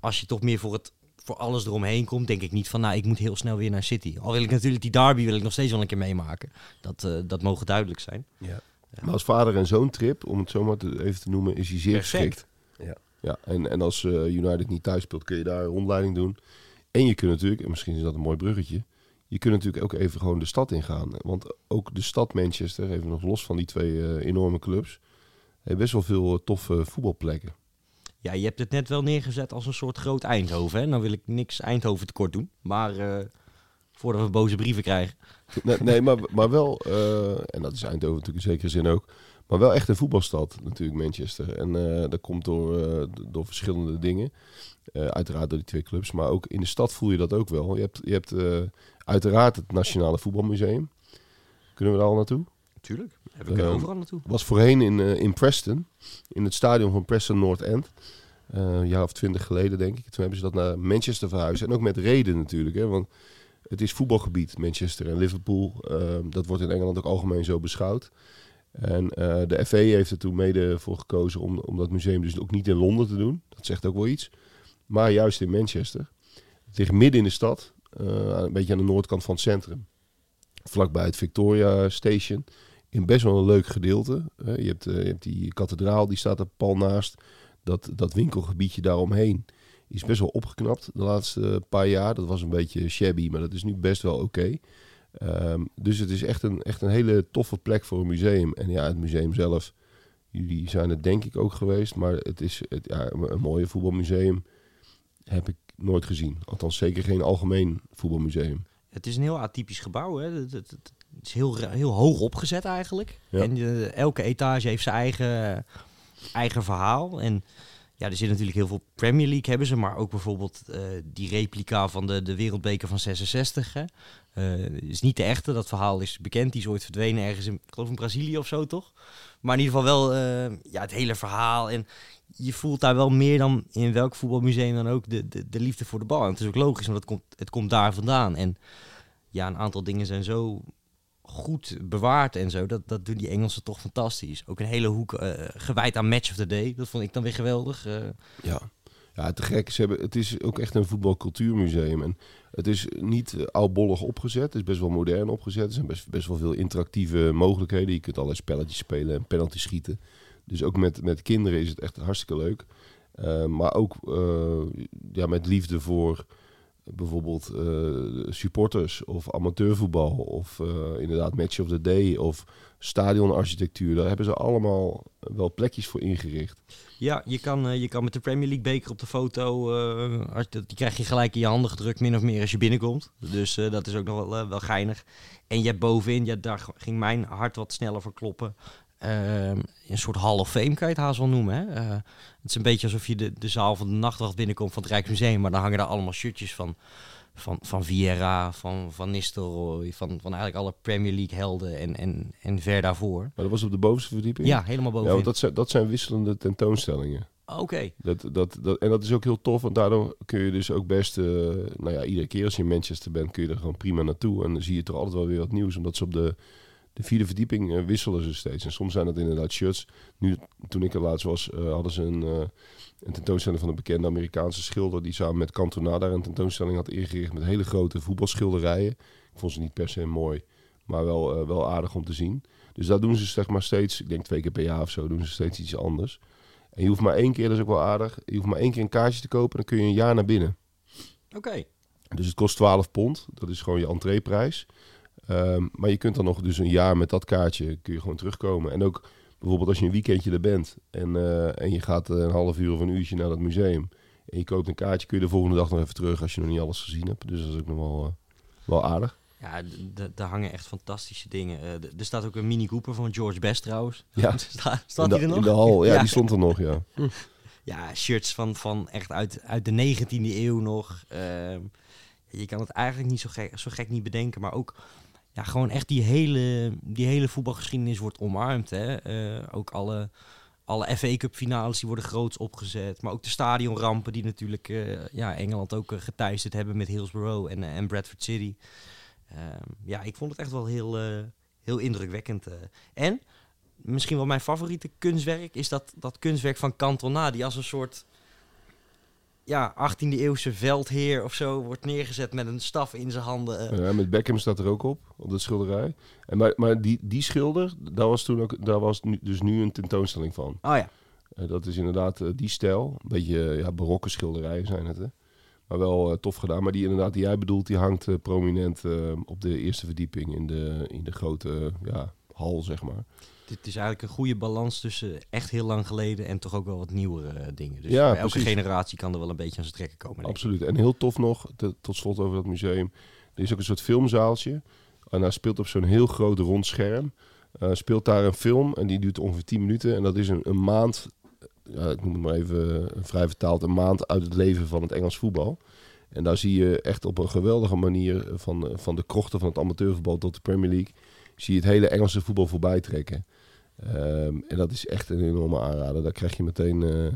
als je toch meer voor, het, voor alles eromheen komt, denk ik niet van, nou, ik moet heel snel weer naar City. Al wil ik natuurlijk die derby wil ik nog steeds wel een keer meemaken. Dat, eh, dat mogen duidelijk zijn. Ja. Maar als vader en zoon trip, om het zo maar te, even te noemen, is hij zeer Perfect. geschikt. Ja. Ja, en, en als eh, United niet thuis speelt, kun je daar een rondleiding doen. En je kunt natuurlijk, en misschien is dat een mooi bruggetje, je kunt natuurlijk ook even gewoon de stad ingaan. Want ook de stad Manchester, even nog los van die twee eh, enorme clubs, heeft best wel veel eh, toffe voetbalplekken. Ja, je hebt het net wel neergezet als een soort groot Eindhoven. Hè? Nou wil ik niks Eindhoven tekort doen. Maar eh, voordat we boze brieven krijgen. Nee, nee maar, maar wel, eh, en dat is Eindhoven natuurlijk in zekere zin ook, maar wel echt een voetbalstad natuurlijk Manchester. En eh, dat komt door, eh, door verschillende dingen. Uiteraard door die twee clubs, maar ook in de stad voel je dat ook wel. Je hebt, je hebt uiteraard het Nationale Voetbalmuseum. Kunnen we daar al naartoe? Tuurlijk. We kunnen Ehm, overal naartoe. was voorheen in, in Preston, in het stadion van Preston North End. Een jaar of twintig geleden, denk ik. Toen hebben ze dat naar Manchester verhuisd. En ook met reden natuurlijk, hè, want het is voetbalgebied, Manchester en Liverpool. Eh, dat wordt in Engeland ook algemeen zo beschouwd. En eh, de FA heeft er toen mede voor gekozen om, om dat museum dus ook niet in Londen te doen. Dat zegt ook wel iets. Maar juist in Manchester. Het ligt midden in de stad, eh, een beetje aan de noordkant van het centrum. Vlakbij het Victoria Station in best wel een leuk gedeelte. Je, hebt, eh, hebt die kathedraal, die staat er pal naast. Dat, dat winkelgebiedje daaromheen is best wel opgeknapt de laatste paar jaar. Dat was een beetje shabby, maar dat is nu best wel oké. Ehm, dus het is echt een, echt een hele toffe plek voor een museum. En ja, het museum zelf, jullie zijn het denk ik ook geweest. Maar het is het, ja, een mooie voetbalmuseum heb ik nooit gezien. Althans zeker geen algemeen voetbalmuseum. Het is een heel atypisch gebouw. Hè? Het, het- het is heel, heel hoog opgezet eigenlijk. Ja. En eh, elke etage heeft zijn eigen, eigen verhaal. En ja, er zit natuurlijk heel veel Premier League hebben ze. Maar ook bijvoorbeeld eh, die replica van de, de wereldbeker van 66. Hè? Eh, is niet de echte. Dat verhaal is bekend. Die is ooit verdwenen ergens in, ik geloof in Brazilië of zo toch? Maar in ieder geval wel eh, ja, het hele verhaal. En je voelt daar wel meer dan in welk voetbalmuseum dan ook de, de, de liefde voor de bal. Het is ook logisch, want het komt, het komt daar vandaan. En ja, een aantal dingen zijn zo goed bewaard en zo. Dat, dat doen die Engelsen toch fantastisch. Ook een hele hoek eh, gewijd aan Match of the Day. Dat vond ik dan weer geweldig. eh. Ja. Ja, te gek. Ze hebben, het is ook echt een voetbalcultuurmuseum. En het is niet oudbollig opgezet. Het is best wel modern opgezet. Er zijn best, best wel veel interactieve mogelijkheden. Je kunt allerlei spelletjes spelen en penalty schieten. Dus ook met, met kinderen is het echt hartstikke leuk. Maar ook ja, met liefde voor bijvoorbeeld eh, supporters of amateurvoetbal of eh, inderdaad match of the day of stadionarchitectuur. Daar hebben ze allemaal wel plekjes voor ingericht. Ja, je kan, eh, je kan met de Premier League beker op de foto, die krijg je gelijk in je handen gedrukt, min of meer als je binnenkomt. Dus dat is ook nog wel, wel geinig. En je hebt bovenin, ja, daar ging mijn hart wat sneller voor kloppen. Ehm, een soort Hall of Fame kan je het haast wel noemen. Hè? Eh, het is een beetje alsof je de, de zaal van de nachtwacht binnenkomt van het Rijksmuseum. Maar dan hangen daar allemaal shirtjes van, van, van Vieira, van, van Nistelrooy, van, van eigenlijk alle Premier League helden en, en, en ver daarvoor. Maar dat was op de bovenste verdieping? Ja, helemaal Ja, bovenin. want dat zijn, dat zijn wisselende tentoonstellingen. Oké. Dat, dat, dat, en dat is ook heel tof, want daardoor kun je dus ook best... eh, nou ja, iedere keer als je in Manchester bent, kun je er gewoon prima naartoe. En dan zie je toch altijd wel weer wat nieuws, omdat ze op de, de vierde verdieping eh, wisselen ze steeds. En soms zijn dat inderdaad shirts. Nu, toen ik er laatst was, eh, hadden ze een, eh, een tentoonstelling van een bekende Amerikaanse schilder... die samen met Cantona daar een tentoonstelling had ingericht met hele grote voetbalschilderijen. Ik vond ze niet per se mooi, maar wel, wel aardig om te zien. Dus daar doen ze zeg maar steeds, ik denk twee keer per jaar of zo, doen ze steeds iets anders. En je hoeft maar één keer, dat is ook wel aardig, je hoeft maar één keer een kaartje te kopen en dan kun je een jaar naar binnen. Oké. Dus het kost 12 pond, dat is gewoon je entreeprijs. Ehm, maar je kunt dan nog dus een jaar met dat kaartje kun je gewoon terugkomen. En ook bijvoorbeeld als je een weekendje er bent en, eh, en je gaat eh, een half uur of een uurtje naar dat museum. En je koopt een kaartje, kun je de volgende dag nog even terug als je nog niet alles gezien hebt. Dus dat is ook nog wel, eh, wel aardig. Ja, daar hangen echt fantastische dingen. Er staat ook een Mini Cooper van George Best trouwens. Ja. Sta- staat die er nog? in de hal, ja, Ja. die stond er nog, ja. Ja, shirts van, van echt uit, uit de 19e eeuw nog. Ehm, je kan het eigenlijk niet zo gek, zo gek niet bedenken, maar ook ja, gewoon echt die hele, die hele voetbalgeschiedenis wordt omarmd. Hè? Eh, ook alle, alle FA Cup finales die worden groots opgezet, maar ook de stadionrampen die natuurlijk eh, ja, Engeland ook eh, geteisterd hebben met Hillsborough en, en Bradford City. Ehm, ja, ik vond het echt wel heel, heel indrukwekkend. En misschien wel mijn favoriete kunstwerk is dat, dat kunstwerk van Cantona, die als een soort ja, 18e eeuwse veldheer of zo wordt neergezet met een staf in zijn handen. Ja, met Beckham staat er ook op, op dat schilderij. En maar maar die, die schilder, daar was toen ook, daar was nu, dus nu een tentoonstelling van. Oh ja, Eh, dat is inderdaad eh, die stijl. Een beetje eh, ja, barokke schilderijen zijn het. Hè? Maar wel tof gedaan. Maar die inderdaad die jij bedoelt, die hangt prominent op de eerste verdieping in de, in de grote ja, hal, zeg maar. dit is eigenlijk een goede balans tussen echt heel lang geleden en toch ook wel wat nieuwere eh, dingen. Dus Ja, elke precies. generatie kan er wel een beetje aan zijn trekken komen. Absoluut. En heel tof nog, te- tot slot over dat museum. Er is ook een soort filmzaaltje. En hij speelt op zo'n heel groot rond scherm. Eh, speelt daar een film en die duurt ongeveer 10 minuten. En dat is een, een maand, ja, ik noem het maar even eh, vrij vertaald, een maand uit het leven van het Engels voetbal. En daar zie je echt op een geweldige manier van, eh, van de krochten van het amateurvoetbal tot de Premier League, zie je het hele Engelse voetbal voorbij trekken. Ehm, en dat is echt een enorme aanrader. Daar krijg je meteen eh,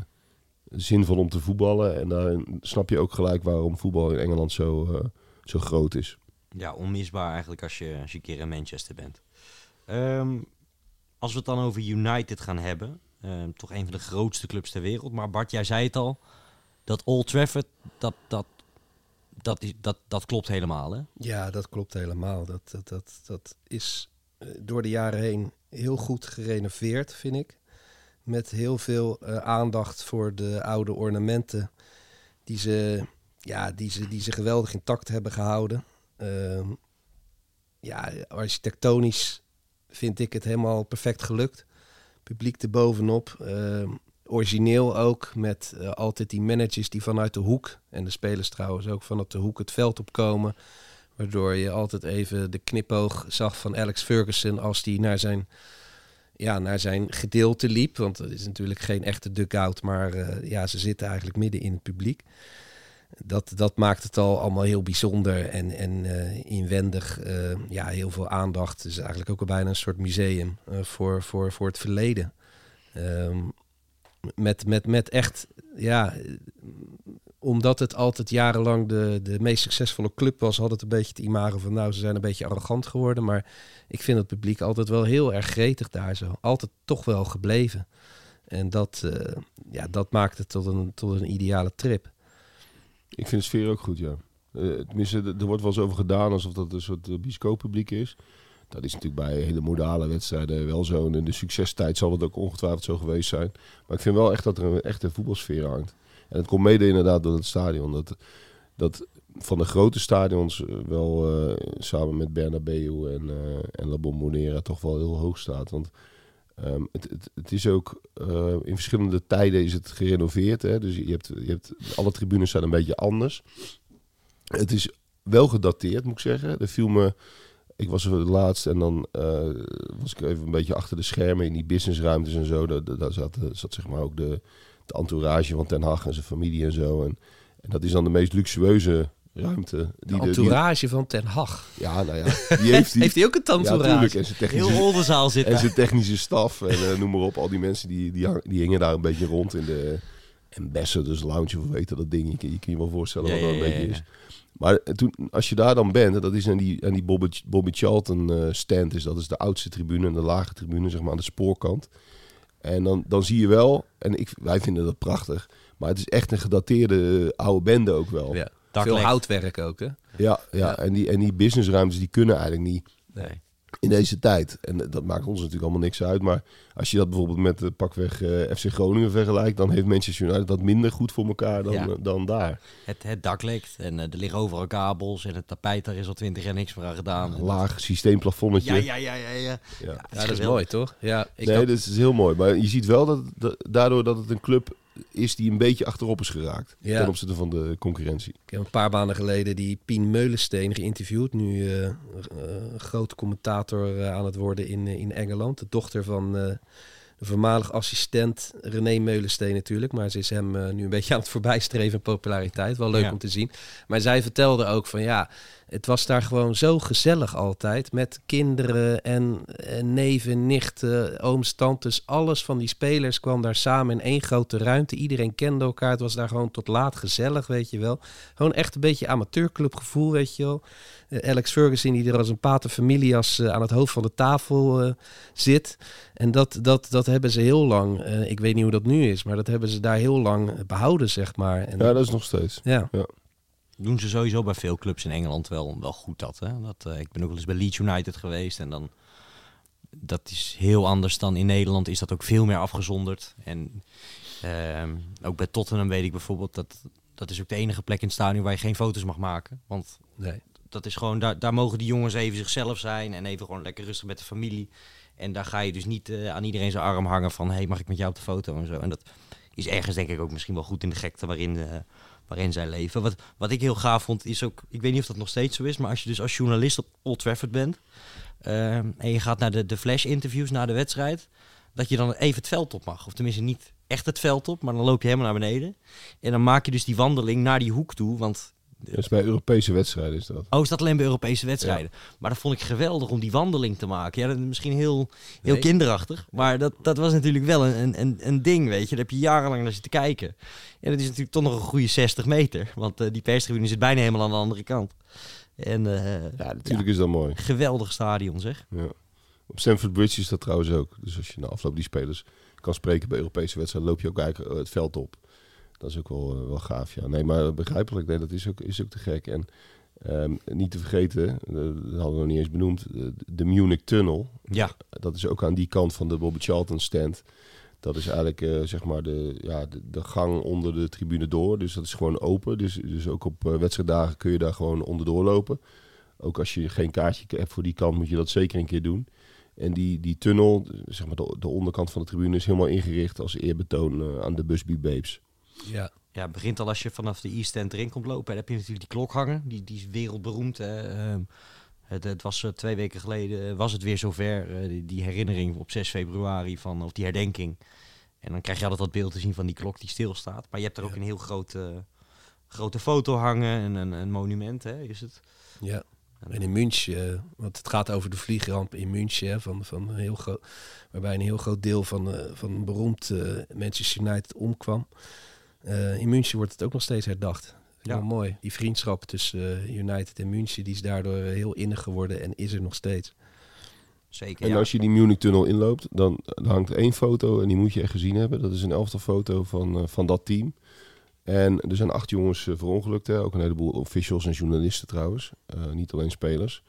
zin van om te voetballen. En daarin snap je ook gelijk waarom voetbal in Engeland zo, eh, zo groot is. Ja, onmisbaar eigenlijk als je, als je een keer in Manchester bent. Ehm, als we het dan over United gaan hebben, ehm, toch een van de grootste clubs ter wereld. Maar Bart, jij zei het al, dat Old Trafford, dat, dat, dat, is, dat, dat klopt helemaal hè? Ja, dat klopt helemaal. Dat, dat, dat, dat is eh, door de jaren heen heel goed gerenoveerd, vind ik. Met heel veel eh, aandacht voor de oude ornamenten die ze, ja, die ze, die ze geweldig intact hebben gehouden. Ehm, ja, architectonisch vind ik het helemaal perfect gelukt. Publiek erbovenop. Ehm origineel ook, met eh, altijd die managers die vanuit de hoek, en de spelers trouwens ook vanuit de hoek het veld opkomen. Waardoor je altijd even de knipoog zag van Alex Ferguson als die naar zijn, ja, naar zijn gedeelte liep. Want het is natuurlijk geen echte dugout, maar eh, ja, ze zitten eigenlijk midden in het publiek. Dat, dat maakt het al allemaal heel bijzonder en, en eh, inwendig. ja, heel veel aandacht. Het is eigenlijk ook al bijna een soort museum voor, voor, voor het verleden. Ehm, met, met, met echt, ja, omdat het altijd jarenlang de, de meest succesvolle club was, had het een beetje het imago van, nou, ze zijn een beetje arrogant geworden. Maar ik vind het publiek altijd wel heel erg gretig daar zo. Altijd toch wel gebleven. En dat, eh, ja, dat maakt het tot een, tot een ideale trip. Ik vind de sfeer ook goed, ja. Eh, tenminste, er er wordt wel eens over gedaan alsof dat een soort uh, bioscooppubliek is. Dat is natuurlijk bij hele modale wedstrijden wel zo. En de succestijd zal het ook ongetwijfeld zo geweest zijn. Maar ik vind wel echt dat er een echte voetbalsfeer hangt. En het komt mede inderdaad door het stadion. Dat, dat van de grote stadions eh, wel eh, samen met Bernabeu en, eh, en La Bombonera toch wel heel hoog staat. Want ehm, het, het, het is ook in verschillende tijden is het gerenoveerd. Hè? Dus je hebt, je hebt, alle tribunes zijn een beetje anders. Het is wel gedateerd, moet ik zeggen. Er viel me... Ik was er laatst en dan eh, was ik even een beetje achter de schermen in die businessruimtes en zo. Daar, daar zat, zat zeg maar ook de, de entourage van Ten Hag en zijn familie en zo. En, en dat is dan de meest luxueuze ruimte. De Die de- die- entourage van Ten Hag. ja, nou ja. Die heeft, die, Heeft hij ook een ja, entourage? tuurlijk. En zijn technische, Heel Oldenzaal zit en zijn technische staf en eh, noem maar op. Al die mensen die, die, hang- die hingen daar een beetje rond in de Ambassadors Lounge of weet je dat ding. Je, je kun je wel voorstellen Ja, wat dat ja, een ja, beetje ja. is. Maar toen, als je daar dan bent, en dat is aan die, aan die Bobby, Bobby Charlton eh, stand, is, dat is de oudste tribune en de lage tribune, zeg maar aan de spoorkant. En dan, dan zie je wel, en ik, wij vinden dat prachtig, maar het is echt een gedateerde eh, oude bende ook wel. Ja. Veel houtwerk ook, hè? Ja, ja, Ja. En, die, en die businessruimtes die kunnen eigenlijk niet Nee. In deze tijd. En dat maakt ons natuurlijk allemaal niks uit. Maar als je dat bijvoorbeeld met uh, pakweg eh, FC Groningen vergelijkt, dan heeft Manchester United dat minder goed voor elkaar dan, Ja. eh, dan daar. Het, het dak lekt en eh, er liggen overal kabels en het tapijt daar is al twintig jaar niks voor aan gedaan. En Laag systeemplafonnetje. Ja, ja, ja, ja, ja. Ja. Dat is mooi, toch? Ja, ik nee, dat is heel mooi. Maar je ziet wel dat, dat daardoor dat het een club is die een beetje achterop is geraakt. Ja. Ten opzichte van de concurrentie. Ik heb een paar maanden geleden die Pien Meulensteen geïnterviewd. Nu eh, eh, een grote commentator eh, aan het worden in, eh, in Engeland. De dochter van eh, de voormalig assistent René Meulensteen natuurlijk. Maar ze is hem eh, nu een beetje aan het voorbijstreven in populariteit. Wel leuk Ja. om te zien. Maar zij vertelde ook van ja, het was daar gewoon zo gezellig altijd. Met kinderen en, en neven, nichten, ooms, tantes. Alles van die spelers kwam daar samen in één grote ruimte. Iedereen kende elkaar. Het was daar gewoon tot laat gezellig, weet je wel. Gewoon echt een beetje amateurclubgevoel, weet je wel. Eh, Alex Ferguson die er als een pater familias eh, aan het hoofd van de tafel eh, zit. En dat, dat, dat hebben ze heel lang, ik weet niet hoe dat nu is, maar dat hebben ze daar heel lang behouden, zeg maar. En, Ja, dat is nog steeds. ja. Doen ze sowieso bij veel clubs in Engeland wel, wel goed dat, hè? dat eh, Ik ben ook wel eens bij Leeds United geweest en dan... Dat is heel anders dan in Nederland, is dat ook veel meer afgezonderd. En ehm, ook bij Tottenham weet ik bijvoorbeeld dat... Dat is ook de enige plek in het stadion waar je geen foto's mag maken. Want Nee. dat is gewoon, daar, daar mogen die jongens even zichzelf zijn en even gewoon lekker rustig met de familie. En daar ga je dus niet eh, aan iedereen zijn arm hangen van, hey, mag ik met jou op de foto en zo. En dat is ergens denk ik ook misschien wel goed in de gekte waarin, eh, waarin zij leven. Wat, wat ik heel gaaf vond is ook, ik weet niet of dat nog steeds zo is, maar als je dus als journalist op Old Trafford bent ehm, en je gaat naar de, de flash interviews na de wedstrijd, dat je dan even het veld op mag. Of tenminste niet echt het veld op, maar dan loop je helemaal naar beneden. En dan maak je dus die wandeling naar die hoek toe, want Dus bij Europese wedstrijden is dat. Oh, is dat alleen bij Europese wedstrijden? Maar dat vond ik geweldig om die wandeling te maken. Ja, dat is misschien heel, heel Nee. kinderachtig. Maar dat, dat was natuurlijk wel een, een, een ding, weet je. Daar heb je jarenlang naar zitten kijken. En dat is natuurlijk toch nog een goede 60 meter. Want eh, die perstribune zit bijna helemaal aan de andere kant. En eh, Ja, natuurlijk is dat mooi. geweldig stadion, zeg. Ja. Op Stamford Bridge is dat trouwens ook. Dus als je na afloop die spelers kan spreken bij Europese wedstrijden, loop je ook eigenlijk eh, het veld op. Dat is ook wel, eh, wel gaaf, ja. Nee, maar begrijpelijk, nee, dat is ook, is ook te gek. En ehm, niet te vergeten, eh, dat hadden we nog niet eens benoemd, eh, de Munich Tunnel. Ja, Dat is ook aan die kant van de Bobby Charlton stand. Dat is eigenlijk zeg maar de, ja, de, de gang onder de tribune door. Dus dat is gewoon open. Dus, dus ook op wedstrijddagen kun je daar gewoon onderdoor lopen. Ook als je geen kaartje hebt voor die kant, moet je dat zeker een keer doen. En die, die tunnel, zeg maar de, de onderkant van de tribune, is helemaal ingericht als eerbetoon aan de Busby Babes. Ja. ja, het begint al als je vanaf de East End erin komt lopen. En dan heb je natuurlijk die klok hangen. Die, die is wereldberoemd. Hè. Ehm, het, het was eh, twee weken geleden, eh, was het weer zover. eh, die, die herinnering op 6 februari van, of die herdenking. En dan krijg je altijd dat beeld te zien van die klok die stilstaat. Maar je hebt er ook een heel grote, grote foto hangen en een, een monument, hè, is het? Ja. En in München, want het gaat over de vliegramp in München, hè, van, van een heel groot, waarbij een heel groot deel van, van een beroemd eh, Manchester United omkwam. Eh, in München wordt het ook nog steeds herdacht. Ja. Ja. mooi. Die vriendschap tussen eh, United en München, die is daardoor eh, heel innig geworden en is er nog steeds. Zeker, En ja. als je die Munich tunnel inloopt, dan, hangt één foto en die moet je echt gezien hebben. Dat is een elftal foto van, eh, van dat team. En er zijn acht jongens verongelukt, hè. ook een heleboel officials en journalisten trouwens. Eh, niet alleen spelers.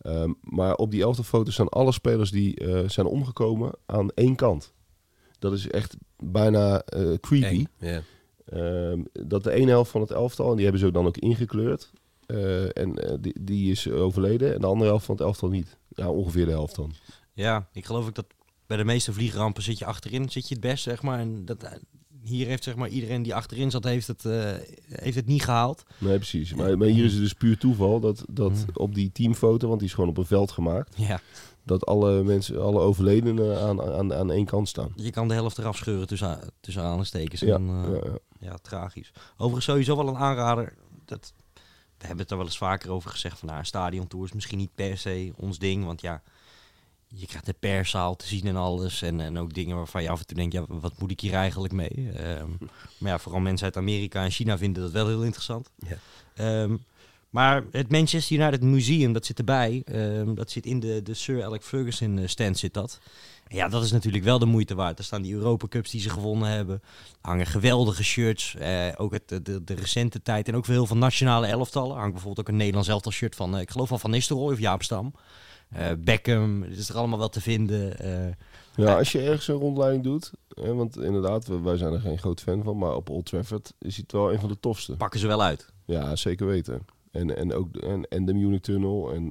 Ehm, maar op die elftal foto staan alle spelers die eh, zijn omgekomen aan één kant. Dat is echt bijna eh, creepy. Eng. Ja. Ehm, dat de ene helft van het elftal, en die hebben ze dan ook ingekleurd. Eh, en eh, die, die is overleden. En de andere helft van het elftal niet. Ja, ongeveer de helft dan. Ja, ik geloof ook dat bij de meeste vliegrampen zit je achterin, zit je het best, zeg maar. En dat, hier heeft zeg maar iedereen die achterin zat, heeft het, eh, heeft het niet gehaald. Nee, precies. Maar, maar hier is het dus puur toeval dat, dat Mm. op die teamfoto, want die is gewoon op een veld gemaakt, Ja, dat alle mensen, alle overledenen aan, aan, aan één kant staan. je kan de helft eraf scheuren tussen, tussen aanstekens. Ja, en, eh, ja, ja. ja, tragisch. Overigens sowieso wel een aanrader. Dat, we hebben het er wel eens vaker over gezegd van nou, een stadiontour is misschien niet per se ons ding. Want ja, je krijgt de perszaal te zien en alles. En, en ook dingen waarvan je af en toe denkt, ja, wat moet ik hier eigenlijk mee? Ehm, maar ja, vooral mensen uit Amerika en China vinden dat wel heel interessant. Ja. Ehm, maar het Manchester United Museum, dat zit erbij. Ehm, dat zit in de, de Sir Alex Ferguson eh, stand zit dat. En ja, dat is natuurlijk wel de moeite waard. Er staan die Europa Cups die ze gewonnen hebben. Er hangen geweldige shirts. Eh, ook het, de, de, recente tijd. En ook veel van nationale elftallen. Er hangt bijvoorbeeld ook een Nederlands elftal shirt van, eh, ik geloof van Van Nistelrooy of Jaap Stam. Beckham, het is er allemaal wel te vinden. Ja, als je ergens een rondleiding doet, hè, want inderdaad, wij zijn er geen groot fan van, maar op Old Trafford is het wel een van de tofste. pakken ze wel uit. Ja, zeker weten. En, en ook de, en, en de Munich Tunnel. En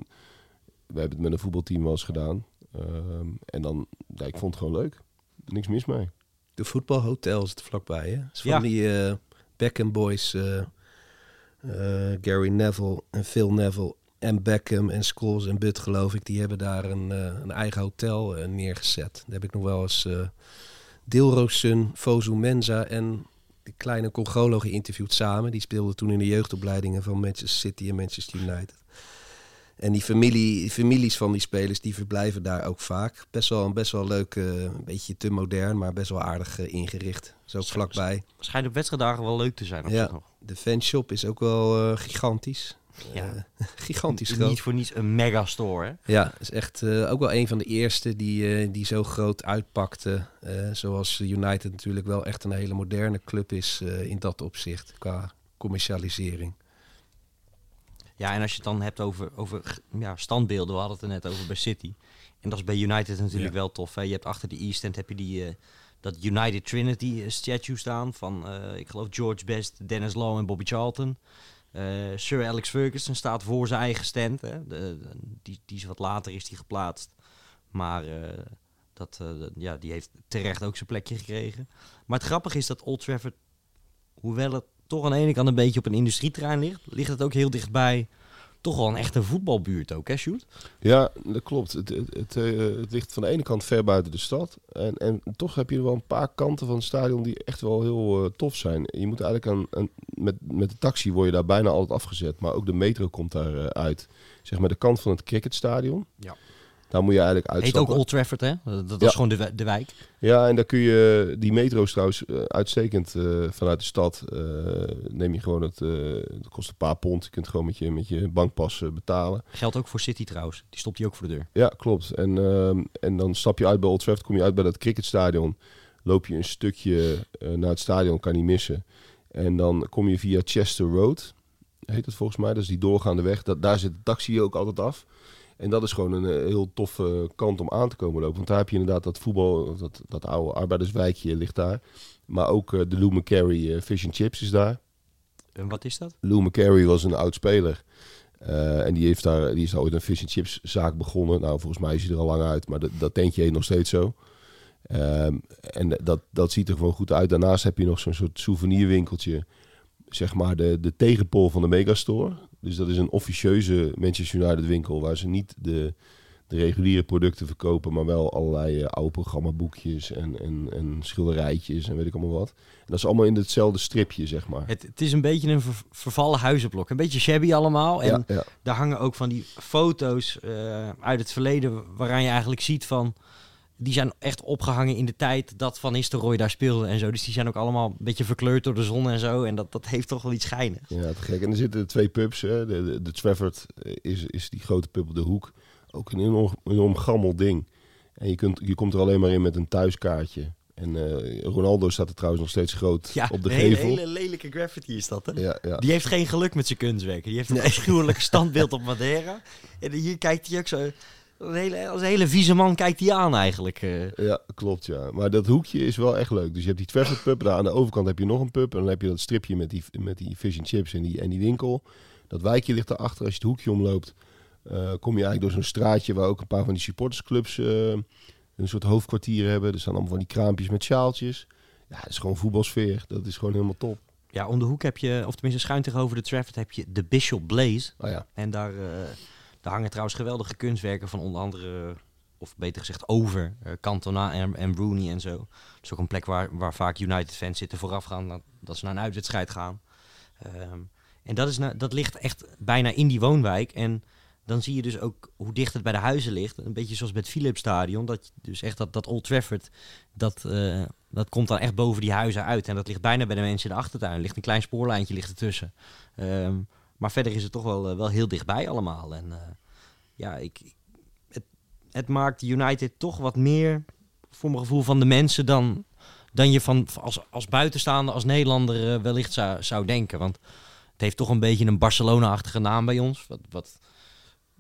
we hebben het met een voetbalteam wel eens gedaan. Ehm, en dan, ja, ik vond het gewoon leuk. Niks mis mee. De voetbalhotel is het vlakbij, hè? Is van Ja. die eh Beckham Boys, eh, eh, Gary Neville en Phil Neville en Beckham en Scholes en Butt, geloof ik. Die hebben daar een, eh, een eigen hotel neergezet. Daar heb ik nog wel eens eh Dilrosun, Fozu Mensa en de kleine Congolo geïnterviewd samen. Die speelden toen in de jeugdopleidingen van Manchester City en Manchester United. En die familie, families van die spelers, die verblijven daar ook vaak. Best wel, best wel leuk, eh, een beetje te modern, maar best wel aardig eh, ingericht. Zo vlakbij. Schijnt op wedstrijddagen wel leuk te zijn. Ja. De fanshop is ook wel eh, gigantisch. Ja. Eh, gigantisch Niet groot. voor niets een megastore. Hè? Ja, is echt eh, ook wel een van de eerste die, eh, die zo groot uitpakte. Zoals United natuurlijk wel echt een hele moderne club is in dat opzicht, qua commercialisering. Ja, en als je het dan hebt over, over ja, standbeelden, we hadden het er net over bij City. En dat is bij United natuurlijk Ja. wel tof. Hè? Je hebt achter de East End heb je die, dat United Trinity statue staan van, ik geloof, George Best, Dennis Law en Bobby Charlton. Eh, Sir Alex Ferguson staat voor zijn eigen stand. Hè? De, die, die is wat later is die geplaatst. Maar eh, dat, eh, dat- ja, die heeft terecht ook zijn plekje gekregen. Maar het grappige is dat Old Trafford, hoewel het toch aan de ene kant een beetje op een industrieterrein ligt, ligt het ook heel dichtbij toch wel een echte voetbalbuurt ook, hè, Sjoerd? Ja, dat klopt. Het, het, het, eh, het ligt van de ene kant ver buiten de stad. En, en toch heb je wel een paar kanten van het stadion die echt wel heel eh, tof zijn. Je moet eigenlijk aan, aan- met, met de taxi word je daar bijna altijd afgezet. Maar ook de metro komt daar eh, uit. Zeg maar de kant van het cricketstadion. Ja. Daar moet je eigenlijk Heet ook uitstappen. Old Trafford, hè? Dat, dat Ja. is gewoon de, de wijk. Ja, en daar kun je, die metro is trouwens eh, uitstekend eh, vanuit de stad. eh, neem je gewoon het, eh het kost een paar pond. Je kunt gewoon met je, met je bankpas betalen. Geldt ook voor City trouwens. Die stopt hij ook voor de deur. Ja, klopt. En, ehm, en dan stap je uit bij Old Trafford, kom je uit bij dat cricketstadion. Loop je een stukje naar het stadion, kan niet missen. En dan kom je via Chester Road, heet het volgens mij. Dat is die doorgaande weg. Dat, daar zit de taxi ook altijd af. En dat is gewoon een eh, heel toffe kant om aan te komen lopen. Want daar heb je inderdaad dat voetbal, dat, dat oude arbeiderswijkje ligt daar. Maar ook eh, de Lou McCarry eh, Fish and Chips is daar. En wat is dat? Lou McCarry was een oud speler. En die, heeft daar, die is daar ooit een fish and chips zaak begonnen. Nou, volgens mij is hij er al lang uit, maar dat, dat tentje heet nog steeds zo. Ehm, en dat, dat ziet er gewoon goed uit. Daarnaast heb je nog zo'n soort souvenirwinkeltje. Zeg maar de, de tegenpol van de Megastore. Dus dat is een officieuze Manchester United winkel... waar ze niet de, de reguliere producten verkopen... maar wel allerlei eh, oude programmaboekjes en, en, en schilderijtjes en weet ik allemaal wat. En dat is allemaal in hetzelfde stripje, zeg maar. Het, het is een beetje een ver- vervallen huizenblok. Een beetje shabby allemaal. En ja, ja. daar hangen ook van die foto's eh, uit het verleden... waaraan je eigenlijk ziet van... Die zijn echt opgehangen in de tijd dat Van Nistelrooy daar speelde en zo. Dus die zijn ook allemaal een beetje verkleurd door de zon en zo. En dat, dat heeft toch wel iets schijnigs. Ja, te gek. En er zitten twee pubs. Hè. De, de, de Trafford is, is die grote pub op de hoek. Ook een enorm, enorm gammel ding. En je, kunt, je komt er alleen maar in met een thuiskaartje. En eh, Ronaldo staat er trouwens nog steeds groot Ja, op de een hele, gevel. hele lelijke graffiti is dat, hè? Ja, ja. Die heeft geen geluk met zijn kunstwerken. Die heeft een afschuwelijk standbeeld op Madeira. En hier kijkt hij ook zo... Een hele, als een hele vieze man kijkt hij aan eigenlijk. eh. ja, klopt ja. Maar dat hoekje is wel echt leuk. Dus je hebt die Trafford pub. Daar aan de overkant heb je nog een pub. En dan heb je dat stripje met die, met die fish and chips en die, en die winkel. Dat wijkje ligt daarachter. Als je het hoekje omloopt, eh, kom je eigenlijk door zo'n straatje waar ook een paar van die supportersclubs eh, een soort hoofdkwartier hebben. Er staan allemaal van die kraampjes met sjaaltjes. Ja, het is gewoon voetbalsfeer. Dat is gewoon helemaal top. Ja, om de hoek heb je, of tenminste schuin tegenover de Trafford, heb je de Bishop Blaze. Oh ja, En daar, daar hangen trouwens geweldige kunstwerken van onder andere, of beter gezegd over, eh, Cantona en, en Rooney en zo. Dat is ook een plek waar, waar vaak United-fans zitten voorafgaan dat, dat ze naar een uitwedstrijd gaan. Ehm, en dat, is na- dat ligt echt bijna in die woonwijk. En dan zie je dus ook hoe dicht het bij de huizen ligt. Een beetje zoals bij het Philips Stadion. Dat, dus echt dat, dat Old Trafford, dat, eh, dat komt dan echt boven die huizen uit. En dat ligt bijna bij de mensen in de achtertuin. Er ligt een klein spoorlijntje ligt ertussen. Ehm, maar verder is het toch wel, eh, wel heel dichtbij allemaal. En eh, ja, ik, het, het maakt United toch wat meer, voor mijn gevoel, van de mensen dan, dan je van, als, als buitenstaander, als Nederlander eh, wellicht zou, zou denken. Want het heeft toch een beetje een Barcelona-achtige naam bij ons. Wat, wat,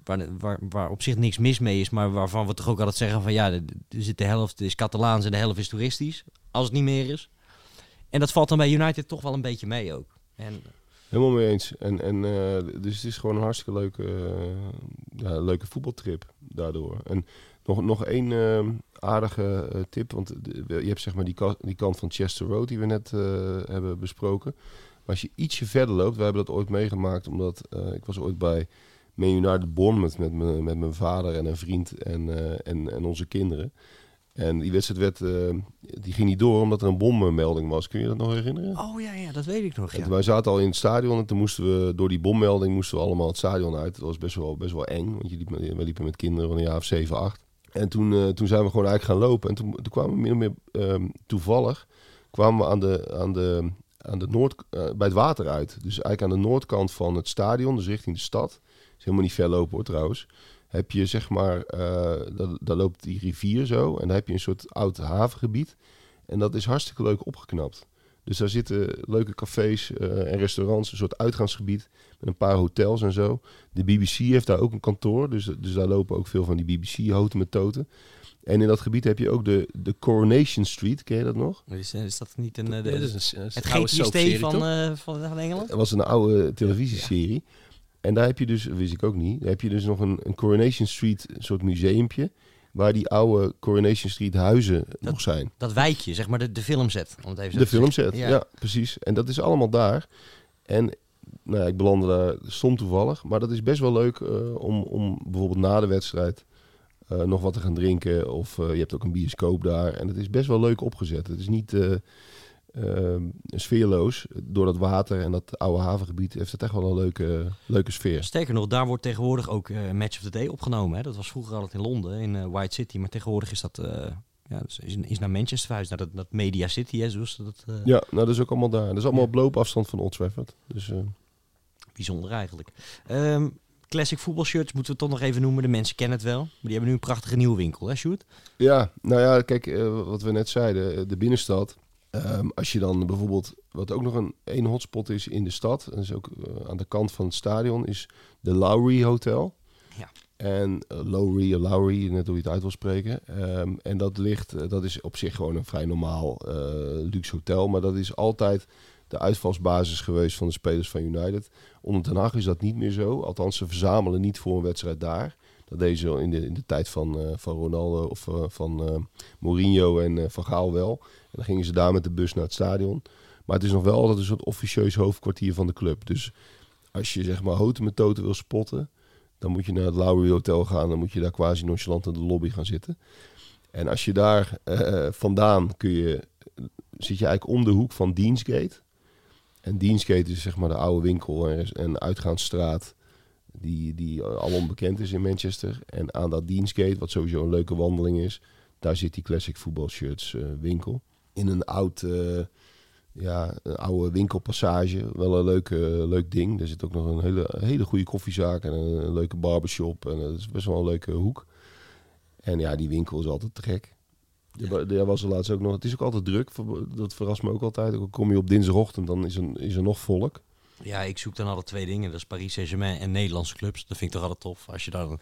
waar, waar, waar op zich niks mis mee is, maar waarvan we toch ook altijd zeggen van ja, de, zit de helft is Catalaans en de helft is toeristisch. Als het niet meer is. En dat valt dan bij United toch wel een beetje mee ook. En helemaal mee eens. En, en, eh, dus het is gewoon een hartstikke leuke, eh, ja, leuke voetbaltrip daardoor. En nog, nog één eh, aardige eh, tip. Want je hebt zeg maar die, die kant van Chester Road die we net hebben besproken. Maar als je ietsje verder loopt, wij hebben dat ooit meegemaakt, omdat ik was ooit bij Man United Bournemouth met, me, met mijn vader en een vriend en, en, en onze kinderen. En die wedstrijd werd, eh, die ging niet door omdat er een bommelding was. Kun je dat nog herinneren? Oh ja, ja, dat weet ik nog. Ja. Wij zaten al in het stadion en toen moesten we door die bommelding moesten we allemaal het stadion uit. Dat was best wel, best wel eng, want je liep, we liepen met kinderen van een jaar of 7, 8. En toen, eh, toen zijn we gewoon eigenlijk gaan lopen. En toen, toen kwamen we meer of meer ehm, toevallig kwamen we aan de, aan de, aan de noord, eh, bij het water uit. Dus eigenlijk aan de noordkant van het stadion, dus richting de stad. Is helemaal niet ver lopen hoor trouwens. Heb je zeg maar, eh daar, daar loopt die rivier zo. En dan heb je een soort oud havengebied. En dat is hartstikke leuk opgeknapt. Dus daar zitten leuke cafés eh, en restaurants, een soort uitgaansgebied met een paar hotels en zo. De BBC heeft daar ook een kantoor, dus, dus daar lopen ook veel van die BBC-hoten met toten. En in dat gebied heb je ook de, de Coronation Street, ken je dat nog? Is, is dat niet een, eh, de, dat is een, het GTST eh, van, van Engeland? Dat was een oude televisieserie. En daar heb je dus, wist ik ook niet, daar heb je dus nog een, een Coronation Street een soort museumpje, waar die oude Coronation Street huizen nog zijn. Dat wijkje, zeg maar de, de filmset. Om het even De filmset, ja. precies. En dat is allemaal daar. En nou ja, ik belandde daar stom toevallig. Maar dat is best wel leuk eh, om, om bijvoorbeeld na de wedstrijd eh, nog wat te gaan drinken. Of eh, je hebt ook een bioscoop daar. En het is best wel leuk opgezet. Het is niet eh, eh, sfeerloos. Door dat water en dat oude havengebied heeft het echt wel een leuke, leuke sfeer. Sterker nog, daar wordt tegenwoordig ook eh, Match of the Day opgenomen. Hè? Dat was vroeger altijd in Londen, in eh, White City. Maar tegenwoordig is dat eh, ja, dus is, is naar Manchester verhuisd, naar dat, dat Media City. Hè, zoals dat, Ja, nou dat is ook allemaal daar. Dat is allemaal op loopafstand van Old Trafford. Dus Bijzonder eigenlijk. Ehm, classic voetbalshirts moeten we toch nog even noemen. De mensen kennen het wel. Maar die hebben nu een prachtige nieuwe winkel, hè Sjoerd? Ja, nou ja, kijk, wat we net zeiden, de binnenstad. Ehm, als je dan bijvoorbeeld, wat ook nog een één hotspot is in de stad, en is ook eh, aan de kant van het stadion, is de Lowry Hotel. Ja. En uh, Lowry, Lowry, net hoe je het uit wil spreken. Ehm, en dat ligt, eh, dat is op zich gewoon een vrij normaal eh, luxe hotel, maar dat is altijd de uitvalsbasis geweest van de spelers van United. Onder Ten Hag is dat niet meer zo. Althans, ze verzamelen niet voor een wedstrijd daar. Dat deden ze in de, in de tijd van, eh, van Ronaldo of eh, van eh, Mourinho en eh, Van Gaal wel. Dan gingen ze daar met de bus naar het stadion. Maar het is nog wel altijd een soort officieus hoofdkwartier van de club. Dus als je zeg maar houten met toten wil spotten, dan moet je naar het Lowry Hotel gaan. Dan moet je daar quasi nonchalant in de lobby gaan zitten. En als je daar eh, vandaan kun je, zit je eigenlijk om de hoek van Deansgate. En Deansgate is zeg maar de oude winkel en, uitgaansstraat die, die al onbekend is in Manchester. En aan dat Deansgate, wat sowieso een leuke wandeling is, daar zit die classic voetbalshirts uh, winkel. In een oud, uh, ja, een oude winkelpassage. Wel een leuk, uh, leuk ding. Er zit ook nog een hele, hele goede koffiezaak en een, leuke barbershop. En het is best wel een leuke hoek. En ja, die winkel is altijd te gek. Ja. Er was er laatst ook nog. Het is ook altijd druk. Dat verrast me ook altijd. Ook kom je op dinsdagochtend, dan is er, is er nog volk. Ja, ik zoek dan altijd twee dingen. Dat is Paris Saint-Germain en Nederlandse clubs. Dat vind ik toch altijd tof. Als je dan,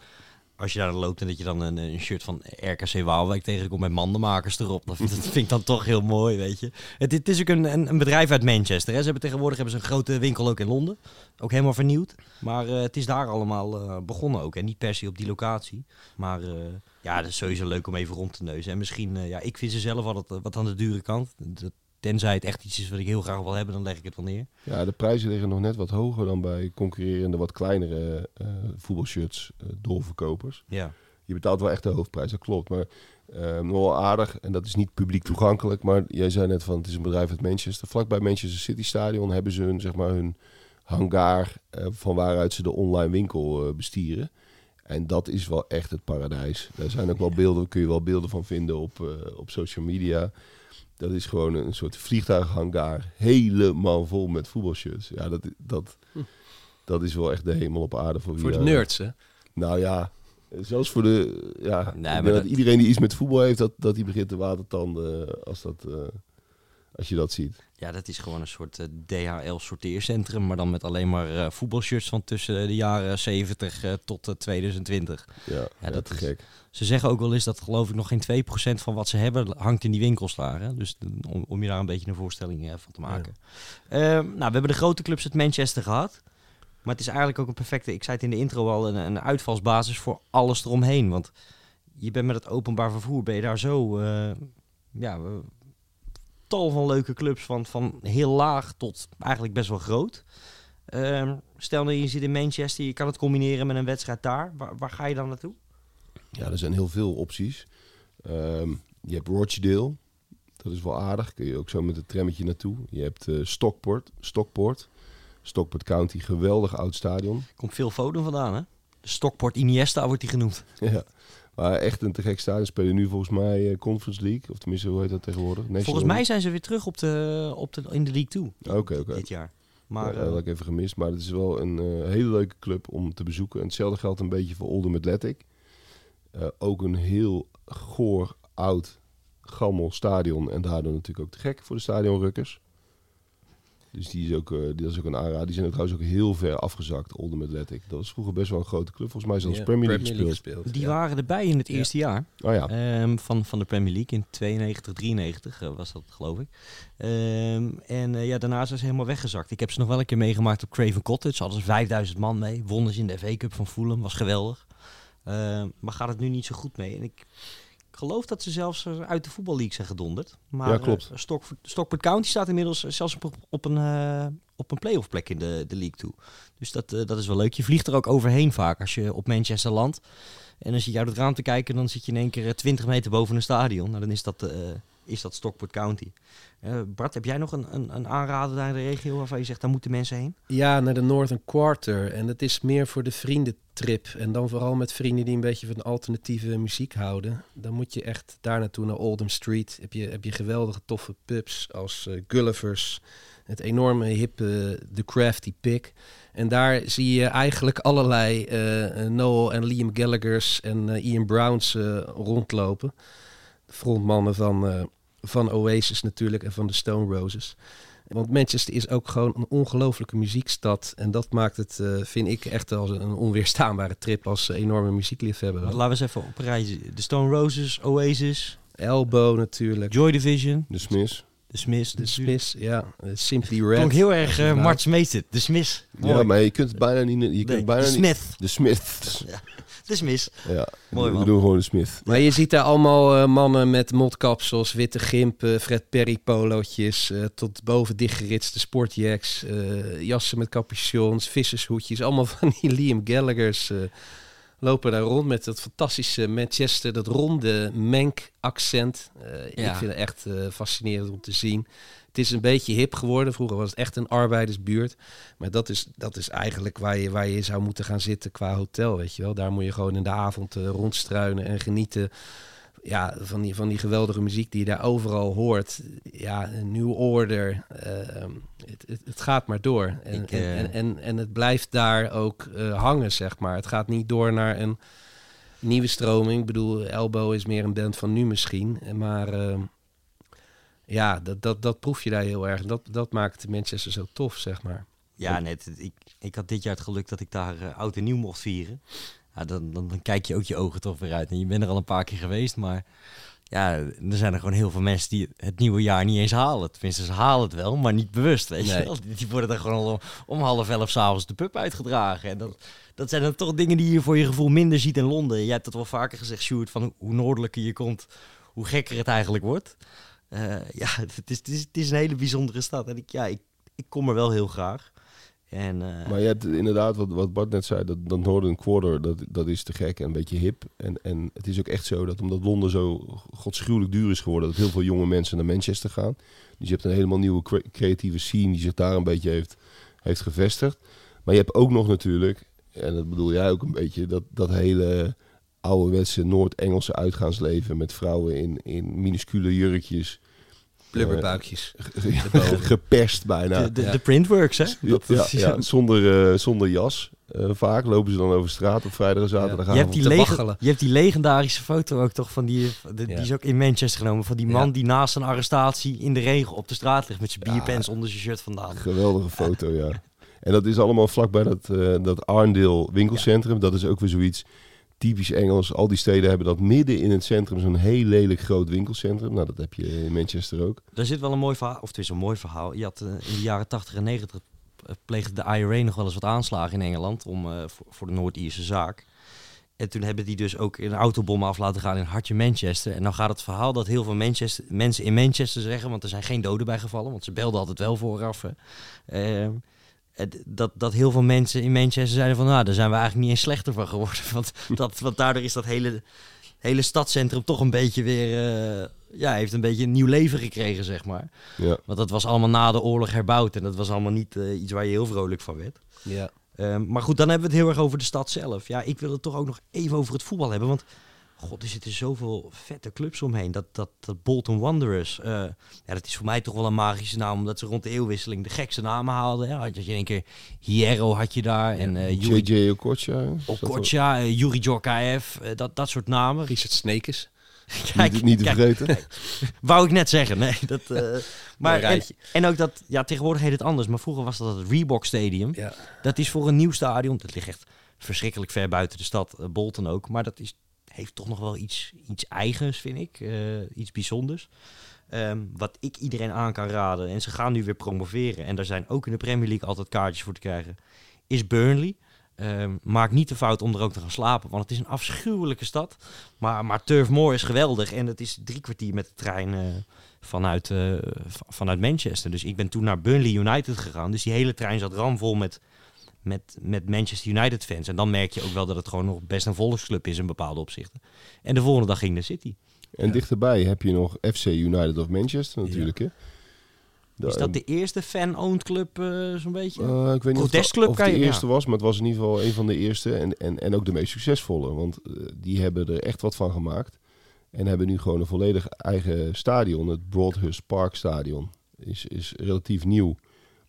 als je daar loopt en dat je dan een, een shirt van RKC Waalwijk tegenkomt met mandenmakers erop. Dat, vind- ik dan toch heel mooi, weet je. Het, is ook een, een, bedrijf uit Manchester. Hè. Ze hebben tegenwoordig hebben ze een grote winkel ook in Londen. Ook helemaal vernieuwd. Maar eh, het is daar allemaal eh, begonnen ook. En niet per se op die locatie. Maar eh, ja, dat is sowieso leuk om even rond te neuzen. En misschien, ja, ik vind ze zelf altijd wat aan de dure kant. Tenzij het echt iets is wat ik heel graag wil hebben, dan leg ik het wel neer. Ja, de prijzen liggen nog net wat hoger dan bij concurrerende wat kleinere eh voetbalshirts eh, doorverkopers. Ja. Je betaalt wel echt de hoofdprijs, dat klopt. Maar eh, nog wel aardig, en dat is niet publiek toegankelijk. Maar jij zei net van het is een bedrijf uit Manchester. Vlakbij Manchester City Stadion hebben ze hun, zeg maar, hun hangar eh, van waaruit ze de online winkel bestieren. En dat is wel echt het paradijs. Daar zijn ook wel beelden, kun je wel beelden van vinden op, op social media. Dat is gewoon een soort vliegtuighangar, helemaal vol met voetbalshirts. Ja, dat, dat, dat is wel echt de hemel op aarde voor wie Voor de nerds, hè? nou ja, zelfs voor de. Ja, maar dat iedereen die iets met voetbal heeft, dat, dat die begint te watertanden als, dat, eh, als je dat ziet. Ja, dat is gewoon een soort eh, DHL-sorteercentrum, maar dan met alleen maar eh, voetbalshirts van tussen de jaren 70 eh, tot eh, 2020. Ja, ja, dat is- gek. Ze zeggen ook wel eens dat geloof ik nog geen 2% van wat ze hebben hangt in die winkels daar. Hè? Dus om, om je daar een beetje een voorstelling van te maken. Ehm, nou, we hebben de grote clubs uit Manchester gehad. Maar het is eigenlijk ook een perfecte, ik zei het in de intro al, een, een uitvalsbasis voor alles eromheen. Want je bent met het openbaar vervoer, ben je daar zo, ja, tal van leuke clubs van, van heel laag tot eigenlijk best wel groot. Ehm, stel nou je zit in Manchester, je kan het combineren met een wedstrijd daar. Waar, waar ga je dan naartoe? Ja, er zijn heel veel opties. Ehm, je hebt Rochdale, dat is wel aardig. Kun je ook zo met het trammetje naartoe. Je hebt eh, Stockport, Stockport, Stockport County, geweldig oud stadion. Komt veel Foden vandaan, hè? Stockport Iniesta wordt die genoemd. ja. Maar echt een te gek stadion. Spelen nu volgens mij eh, Conference League. Of tenminste, hoe heet dat tegenwoordig? National Volgens mij zijn ze weer terug op de, op de, in de League 2 Oké, oké. dit jaar. Maar, Maar dat had eh, ik even gemist. Maar het is wel een eh, hele leuke club om te bezoeken. En hetzelfde geldt een beetje voor Oldham Athletic. Ook een heel goor, oud, gammel stadion. En daardoor natuurlijk ook te gek voor de stadionrukkers. Dus die is ook, eh, die is ook een aanrader. Die zijn ook trouwens ook heel ver afgezakt, Oldham Athletic. Dat was vroeger best wel een grote club. Volgens mij zelfs Ja, Premier League gespeeld. gespeeld. die ja. waren erbij in het Ja. eerste jaar Oh ja, ehm, van, van de Premier League in 92, 93 eh, was dat geloof ik. Ehm, en eh, ja, daarna zijn ze helemaal weggezakt. Ik heb ze nog wel een keer meegemaakt op Craven Cottage. Hadden ze 5000 man mee. Wonnen ze in de FA Cup van Fulham. Was geweldig. Ehm, maar gaat het nu niet zo goed mee. En ik, ik geloof dat ze zelfs eh, uit de voetballeague zijn gedonderd. Maar Ja, klopt. eh, Stockport, Stockport County staat inmiddels zelfs op, op een, eh, op een playoff plek in de, de league toe. Dus dat, eh, dat is wel leuk. Je vliegt er ook overheen vaak als je op Manchester landt. En als je uit het raam te kijken, dan zit je in één keer eh, 20 meter boven een stadion. Nou, dan is dat, eh, is dat Stockport County. Eh, Bart, heb jij nog een, een, een aanrader daar in de regio waarvan je zegt, daar moeten mensen heen? Ja, naar de Northern Quarter. En dat is meer voor de vriendentrip. En dan vooral met vrienden die een beetje van alternatieve muziek houden. Dan moet je echt daar naartoe, naar Oldham Street. Heb je, heb je geweldige toffe pubs als eh, Gulliver's. Het enorme hippe The Crafty Pig. En daar zie je eigenlijk allerlei eh, Noel en Liam Gallagher's en Ian Browns rondlopen. De frontmannen van, eh, van Oasis natuurlijk en van de Stone Roses. Want Manchester is ook gewoon een ongelofelijke muziekstad. En dat maakt het, eh, vind ik, echt als een onweerstaanbare trip als enorme muziekliefhebber. Laten we eens even op rijtje. De Stone Roses, Oasis, Elbow natuurlijk. Joy Division, de Smiths. de Smiths. De. Smiths, ja. eh, Simply Red. Klonk heel erg uh, Mart Smeet De Smiths. Ja, maar je kunt het bijna niet... Je kunt Nee, bijna de niet- Smith. De De Smiths. Ja, Mooi, we man. doen gewoon de Smith. Maar je ziet daar allemaal eh, mannen met mondkapsels, witte gimpen, Fred Perry polootjes, eh, tot boven dichtgeritste sportjacks, eh, jassen met capuchons, vissershoedjes, allemaal van die Liam Gallagher's eh, lopen daar rond met dat fantastische Manchester, dat ronde Menk-accent. Eh, Ja. Ik vind het echt eh, fascinerend om te zien. Het is een beetje hip geworden. Vroeger was het echt een arbeidersbuurt. Maar dat is, dat is eigenlijk waar je, waar je zou moeten gaan zitten qua hotel, weet je wel. Daar moet je gewoon in de avond eh, rondstruinen en genieten ja, van, die, van die geweldige muziek die je daar overal hoort. Ja, een New Order. eh, het, het, het gaat maar door. En, Ik, eh, en, en, en, het blijft daar ook hangen, zeg maar. Het gaat niet door naar een nieuwe stroming. Ik bedoel, Elbow is meer een band van nu misschien. Maar eh, ja, dat, dat, dat proef je daar heel erg. Dat, dat maakt Manchester zo tof, zeg maar. Ja, net. Ik, ik had dit jaar het geluk dat ik daar eh, oud en nieuw mocht vieren. ja, dan, dan, dan kijk je ook je ogen toch weer uit. En je bent er al een paar keer geweest, maar ja, er zijn er gewoon heel veel mensen die het nieuwe jaar niet eens halen. Tenminste, ze halen het wel, maar niet bewust, weet je wel. Die worden dan gewoon om, om half elf s'avonds de pub uitgedragen. En dat, dat zijn dan toch dingen die je voor je gevoel minder ziet in Londen. Jij hebt het wel vaker gezegd, Sjoerd, van hoe noordelijker je komt, hoe gekker het eigenlijk wordt. Eh, ja, het is, het, is, het is een hele bijzondere stad. En ik, ja, ik, ik kom er wel heel graag. En, eh, Maar je hebt inderdaad, wat, wat Bart net zei, dat, dat Northern Quarter, dat, dat is te gek en een beetje hip. En, en het is ook echt zo dat omdat Londen zo godschuwelijk duur is geworden, dat heel veel jonge mensen naar Manchester gaan. Dus je hebt een helemaal nieuwe cre- creatieve scene die zich daar een beetje heeft, heeft gevestigd. Maar je hebt ook nog natuurlijk, en dat bedoel jij ook een beetje, dat, dat hele ouderwetse Noord-Engelse uitgaansleven met vrouwen in, in minuscule jurkjes. Blubberbuikjes. geperst bijna. de, de, ja. de printworks, hè? Ja, ja, ja, zonder, eh, zonder jas. Eh, vaak lopen ze dan over straat op vrijdag en Je zaterdagavond. hebt, die te lege- waggelen. je hebt die legendarische foto ook toch van die, de- die is ook in Manchester genomen, van die man Ja. die naast een arrestatie in de regen op de straat ligt met zijn Ja. bierpens onder zijn shirt vandaan. Geweldige foto, ja. En dat is allemaal vlakbij dat, eh dat Arndale winkelcentrum. Dat is ook weer zoiets typisch Engels. Al die steden hebben dat midden in het centrum zo'n heel lelijk groot winkelcentrum. Nou, dat heb je in Manchester ook. Daar zit wel een mooi verhaal, of het is een mooi verhaal. Je had eh, in de jaren 80 en 90 eh, pleegde de IRA nog wel eens wat aanslagen in Engeland om, eh, voor, de Noord-Ierse zaak. En toen hebben die dus ook een autobom af laten gaan in hartje Manchester. En dan gaat het verhaal dat heel veel Manchester, mensen in Manchester zeggen, want er zijn geen doden bij gevallen, want ze belden altijd wel vooraf. Dat, dat heel veel mensen in Manchester zeiden van, nou, daar zijn we eigenlijk niet eens slechter van geworden. Want, dat, want daardoor is dat hele, hele stadscentrum toch een beetje weer, eh, ja, heeft een beetje een nieuw leven gekregen, zeg maar. Ja. Want dat was allemaal na de oorlog herbouwd en dat was allemaal niet eh, iets waar je heel vrolijk van werd. Ja. Ehm, maar goed, dan hebben we het heel erg over de stad zelf. Ja, ik wil het toch ook nog even over het voetbal hebben. Want god, er zitten zoveel vette clubs omheen. Dat, dat, dat Bolton Wanderers, eh, ja, dat is voor mij toch wel een magische naam. Omdat ze rond de eeuwwisseling de gekste namen haalden. Ja, had je in één keer Hierro had je daar. En eh Yuri JJ Okocha. Okocha, eh, Yuri Djorkaeff, eh, dat, dat soort namen. Richard Snekes. wel- Niet, niet te kijk, vergeten. Wou ik net zeggen, nee. Dat, eh, maar, en, ook dat, ja, tegenwoordig heet het anders. Maar vroeger was dat het Reebok Stadium. Ja. Dat is voor een nieuw stadion. Dat ligt echt verschrikkelijk ver buiten de stad, Bolton ook. Maar dat is, heeft toch nog wel iets, iets eigens, vind ik. eh, iets bijzonders. Ehm, wat ik iedereen aan kan raden. En ze gaan nu weer promoveren. En daar zijn ook in de Premier League altijd kaartjes voor te krijgen. Is Burnley. Ehm, maak niet de fout om er ook te gaan slapen. Want het is een afschuwelijke stad. Maar, maar Turf Moor is geweldig. En het is drie kwartier met de trein eh, vanuit, eh, vanuit Manchester. Dus ik ben toen naar Burnley United gegaan. Dus die hele trein zat ramvol met, met, met Manchester United fans. En dan merk je ook wel dat het gewoon nog best een volksclub is in bepaalde opzichten. En de volgende dag ging de City. En dichterbij heb je nog FC United of Manchester natuurlijk. Hè? Is dat de eerste fan-owned club eh, zo'n beetje? Eh, ik weet niet of, of kan de je- eerste ja. was, maar het was in ieder geval een van de eerste en, en, en ook de meest succesvolle. Want eh, die hebben er echt wat van gemaakt. En hebben nu gewoon een volledig eigen stadion. Het Broadhurst Park Stadion is, is relatief nieuw,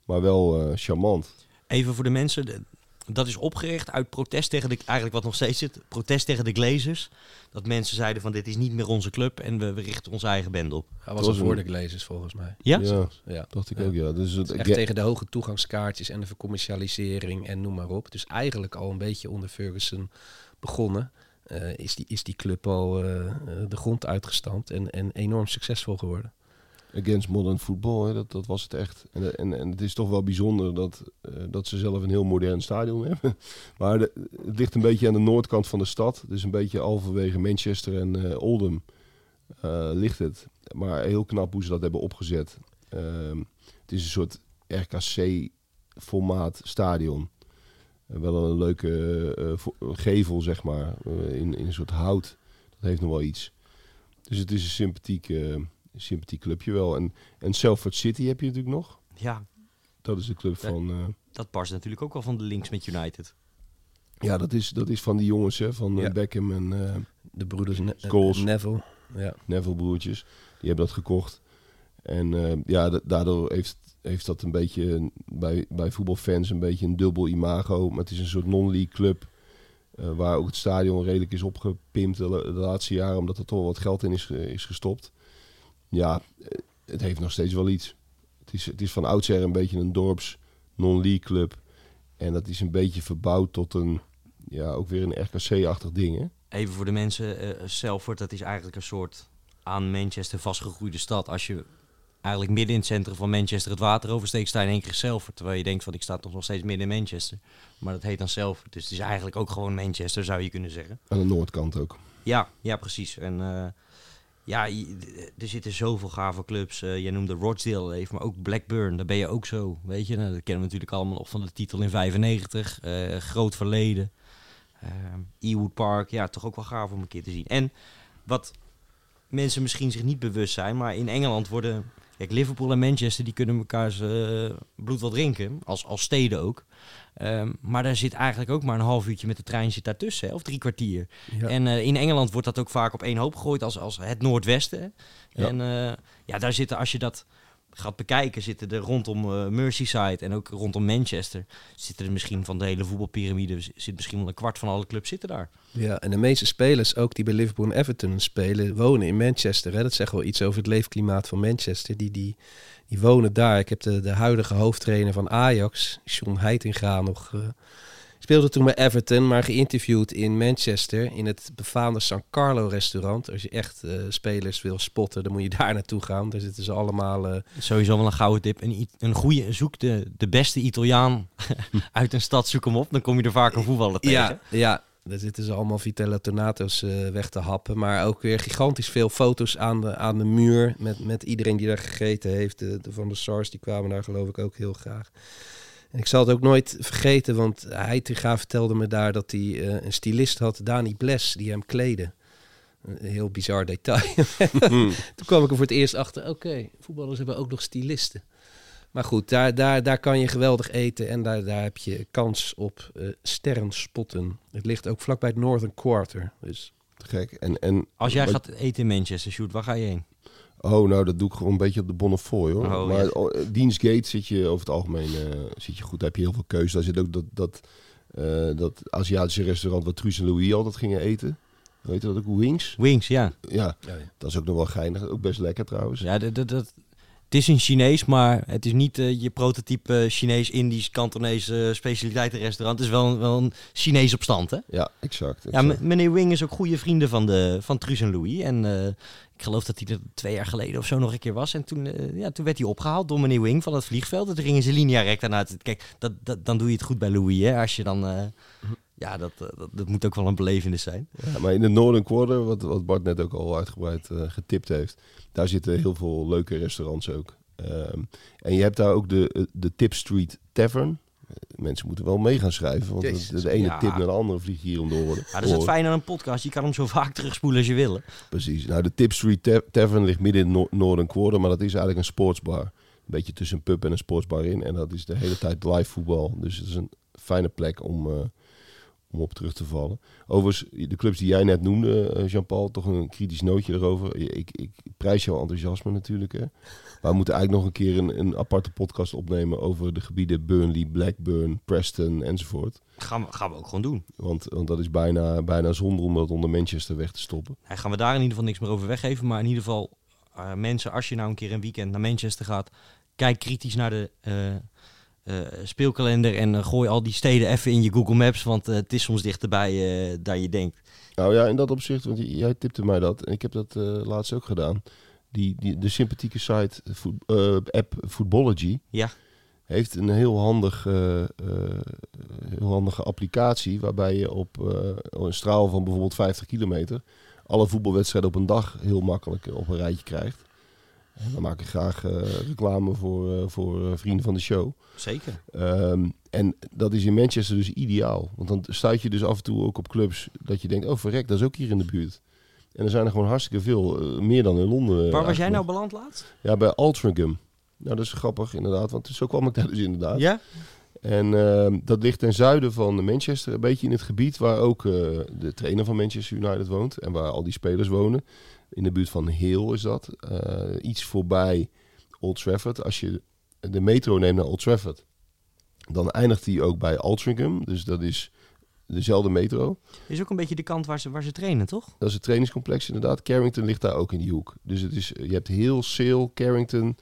maar wel eh, charmant. Even voor de mensen. de- Dat is opgericht uit protest tegen de, eigenlijk wat nog steeds zit, protest tegen de Glazers. Dat mensen zeiden van dit is niet meer onze club en we, we richten onze eigen band op. Hij was was al voor een- de glazers volgens mij. Ja? Ja, Ja. dacht ik Ja. ook, ja. Dus het, Echt ja, tegen de hoge toegangskaartjes en de vercommercialisering en noem maar op. Dus eigenlijk al een beetje onder Ferguson begonnen. eh, is, die, is die club al eh, eh, de grond uitgestampt en, en enorm succesvol geworden. Against modern football, hè, dat, dat was het echt. En, en, en het is toch wel bijzonder dat, eh, dat ze zelf een heel modern stadion hebben. Maar het ligt een beetje aan de noordkant van de stad. Dus een beetje halverwege Manchester en eh, Oldham eh, ligt het. Maar heel knap hoe ze dat hebben opgezet. Ehm, het is een soort RKC-formaat stadion. Wel een leuke gevel, zeg maar, in, in een soort hout. Dat heeft nog wel iets. Dus het is een sympathiek, eh, sympathiek clubje wel. En, en Salford City heb je natuurlijk nog. Ja, Dat is de club Ja. van... eh, dat barst natuurlijk ook wel van de links met United. ja, dat is, dat is van die jongens, hè, van eh, Ja. Beckham en eh, De broeders Ne- eh, Neville. Ja. Neville broertjes. Die hebben dat gekocht. En eh, ja, da- daardoor heeft, heeft dat een beetje bij, bij voetbalfans een beetje een dubbel imago. Maar het is een soort non-league club. eh, waar ook het stadion redelijk is opgepimpt de, la- de laatste jaren. Omdat er toch wat geld in is, is gestopt. Ja, het heeft nog steeds wel iets. Het is, het is van oudsher een beetje een dorps non-league club. En dat is een beetje verbouwd tot een, ja, ook weer een RKC-achtig ding, hè? Even voor de mensen, Salford, dat is eigenlijk een soort aan Manchester vastgegroeide stad. Als je eigenlijk midden in het centrum van Manchester het water oversteekt, sta je in één keer Salford. Terwijl je denkt van, ik sta toch nog steeds midden in Manchester. Maar dat heet dan Salford. Dus het is eigenlijk ook gewoon Manchester, zou je kunnen zeggen. Aan de noordkant ook. Ja, ja, precies. En eh, ja, er zitten zoveel gave clubs. Eh jij noemde Rochdale al even, maar ook Blackburn. Daar ben je ook zo, weet je. Nou, dat kennen we natuurlijk allemaal nog van de titel in 95. eh, groot verleden. Eh, Ewood Park, ja, toch ook wel gaaf om een keer te zien. En wat mensen misschien zich niet bewust zijn, maar in Engeland worden... Kijk, Liverpool en Manchester, die kunnen elkaars bloed wel drinken. Als, als steden ook. Ehm, maar daar zit eigenlijk ook maar een half uurtje met de trein zit daartussen, hè, of drie kwartier. Ja. En eh, in Engeland wordt dat ook vaak op één hoop gegooid als, als het Noordwesten. Ja. En eh, ja, daar zitten, als je dat gaat bekijken, zitten er rondom eh, Merseyside en ook rondom Manchester, zitten er misschien van de hele voetbalpyramide, zit misschien wel een kwart van alle clubs zitten daar. Ja, en de meeste spelers, ook die bij Liverpool en Everton spelen, wonen in Manchester. Hè? Dat zegt wel iets over het leefklimaat van Manchester. Die, die, die wonen daar. Ik heb de, de huidige hoofdtrainer van Ajax, John Heitinga, nog... eh, speelde toen bij Everton, maar geïnterviewd in Manchester in het befaamde San Carlo restaurant. Als je echt eh, spelers wil spotten, dan moet je daar naartoe gaan. Daar zitten ze allemaal... eh, Sowieso wel een gouden tip. Een, een goede, zoek de, de beste Italiaan uit een stad, zoek hem op. Dan kom je er vaak een voetballer tegen. Ja, ja, daar zitten ze allemaal Vitella Tornato's eh, weg te happen. Maar ook weer gigantisch veel foto's aan de, aan de muur. Met, met iedereen die daar gegeten heeft. De, de van de SARS die kwamen daar geloof ik ook heel graag. En ik zal het ook nooit vergeten, want Heitinga vertelde me daar dat hij eh, een stylist had, Dani Bles, die hem kleedde. Een heel bizar detail. Hmm. Toen kwam ik er voor het eerst achter, oké, voetballers hebben ook nog stylisten. Maar goed, daar, daar, daar kan je geweldig eten en daar, daar heb je kans op eh sterrenspotten. Het ligt ook vlakbij het Northern Quarter. Dus Te gek. En, en, Als jij wat- gaat eten in Manchester, Shoot, waar ga je heen? Oh, nou, dat doe ik gewoon een beetje op de Bonnefoy, hoor. Oh, maar ja. oh, Dienstgate zit je over het algemeen eh, zit je goed. Daar heb je heel veel keuze. Daar zit ook dat, dat, eh, dat Aziatische restaurant waar Truus en Louis altijd gingen eten. Weet je dat ook? Wings? Wings, ja. Ja, dat is ook nog wel geinig. Ook best lekker trouwens. Ja, dat, dat, dat, het is een Chinees, maar het is niet eh, je prototype Chinees, Indisch, Kantonees eh, specialiteitenrestaurant. Het is wel, een- wel een Chinees op stand, hè? Ja, exact. Ja, exact. meneer Wing is ook goede vrienden van, de, van Truus en Louis. En eh, ik geloof dat hij er twee jaar geleden of zo nog een keer was. En toen, eh, ja, toen werd hij opgehaald door meneer Wing van het vliegveld. En toen gingen ze linea recta naar het... Kijk, dat, dat, dan doe je het goed bij Louis, hè? Als je dan... ja, dat, eh, dat, dat moet ook wel een belevenis zijn. Ja, maar in de Northern Quarter, wat, wat Bart net ook al uitgebreid eh, getipt heeft, daar zitten heel veel leuke restaurants ook. Ehm, en je hebt daar ook de, eh, de Tip Street Tavern. Mensen moeten wel mee gaan schrijven, want Jezus. de, ene Ja. tip naar de andere vliegt hier om de oren. Ja, dat is het fijne aan een podcast. Je kan hem zo vaak terugspoelen als je wil. Precies. Nou, de Tip Street Ta- Tavern ligt midden in Noor- Northern Quarter, maar dat is eigenlijk een sportsbar. Een beetje tussen een pub en een sportsbar in. En dat is de hele tijd live voetbal. Dus het is een fijne plek om, om op terug te vallen. Overigens, de clubs die jij net noemde, eh, Jean-Paul, toch een kritisch nootje erover. Ik, ik prijs jouw enthousiasme natuurlijk. Hè. Maar we moeten eigenlijk nog een keer een, een aparte podcast opnemen over de gebieden Burnley, Blackburn, Preston enzovoort. Gaan we, gaan we ook gewoon doen. Want, want dat is bijna, bijna zonde om dat onder Manchester weg te stoppen. Daar gaan we daar in ieder geval niks meer over weggeven. Maar in ieder geval, eh, mensen, als je nou een keer een weekend naar Manchester gaat, kijk kritisch naar de eh, speelkalender en eh, gooi al die steden even in je Google Maps, want eh, het is soms dichterbij eh dan je denkt. Nou ja, in dat opzicht, want jij tipte mij dat en ik heb dat eh, laatst ook gedaan. Die, die, de sympathieke site, voet- eh, app Footballogy, Ja. heeft een heel, handig, eh, eh, heel handige applicatie waarbij je op eh, een straal van bijvoorbeeld 50 kilometer alle voetbalwedstrijden op een dag heel makkelijk eh, op een rijtje krijgt. En we maken graag eh, reclame voor, eh, voor eh, vrienden van de show. Zeker. Ehm, en dat is in Manchester dus ideaal. Want dan stuit je dus af en toe ook op clubs dat je denkt, oh verrek, dat is ook hier in de buurt. En er zijn er gewoon hartstikke veel, meer dan in Londen. Waar was jij nou beland laatst? Ja, bij Altrincham. Nou, dat is grappig inderdaad, want zo kwam ik daar dus inderdaad. Ja? En ehm, dat ligt ten zuiden van Manchester, een beetje in het gebied waar ook de trainer van Manchester United woont en waar al die spelers wonen. In de buurt van Hill is dat. Eh, iets voorbij Old Trafford. Als je de metro neemt naar Old Trafford, dan eindigt die ook bij Altrincham. Dus dat is dezelfde metro. Is ook een beetje de kant waar ze, waar ze trainen, toch? Dat is het trainingscomplex inderdaad. Carrington ligt daar ook in die hoek. Dus het is, je hebt heel Sale, Carrington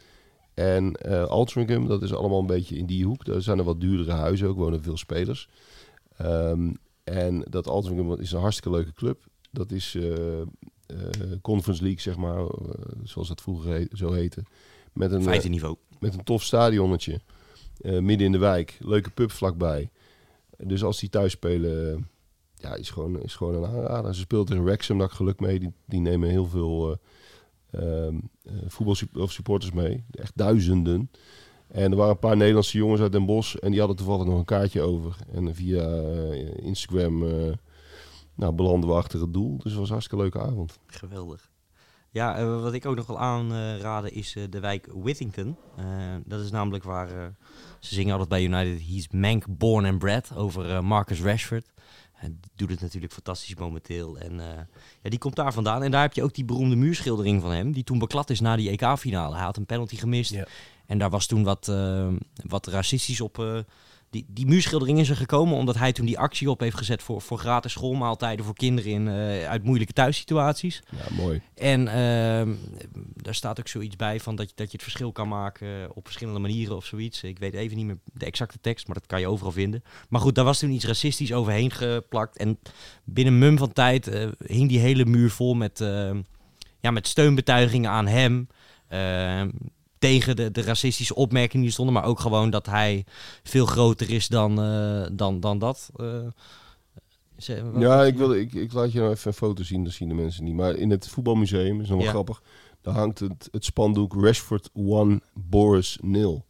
en eh Altrincham. Dat is allemaal een beetje in die hoek. Daar zijn er wat duurdere huizen ook, wonen veel spelers. Ehm, En dat Altrincham is een hartstikke leuke club. Dat is uh, Conference League, zeg maar, zoals dat vroeger heet, zo heette. Met een, Vijfde niveau. Met een tof stadionnetje. midden in de wijk. Leuke pub vlakbij. Dus als die thuis spelen, ja, is gewoon, is gewoon een aanrader. Ze speelt in Wrexham, daar geluk mee. Die, die nemen heel veel uh, voetbalsupporters mee. Echt duizenden. En er waren een paar Nederlandse jongens uit Den Bosch. En die hadden toevallig nog een kaartje over. En via uh, Instagram uh, nou, belanden we achter het doel. Dus het was een hartstikke leuke avond. Geweldig. Ja, uh, wat ik ook nog wil aanraden is de wijk Whittington. dat is namelijk waar ze zingen altijd bij United. He's Mank born and bred over Marcus Rashford. En die doet het natuurlijk fantastisch momenteel. En ja, die komt daar vandaan. En daar heb je ook die beroemde muurschildering van hem. Die toen beklad is na die EK-finale. Hij had een penalty gemist. En daar was toen wat, uh, wat racistisch op. Die, die muurschildering is er gekomen omdat hij toen die actie op heeft gezet voor, voor gratis schoolmaaltijden voor kinderen in, uh, uit moeilijke thuissituaties. Ja, mooi. En ehm, daar staat ook zoiets bij van dat je, dat je het verschil kan maken op verschillende manieren of zoiets. Ik weet even niet meer de exacte tekst, maar dat kan je overal vinden. Maar goed, daar was toen iets racistisch overheen geplakt. En binnen mum van tijd hing die hele muur vol met, ehm, ja, met steunbetuigingen aan hem. Tegen de, de racistische opmerkingen die stonden, maar ook gewoon dat hij veel groter is dan, uh, dan, dan dat. Uh, ja, ik, wil, ik, ik laat je nou even een foto zien, dat zien de mensen niet. Maar in het voetbalmuseum, is nog wel grappig, daar hangt het, het spandoek Rashford 1, Boris 0.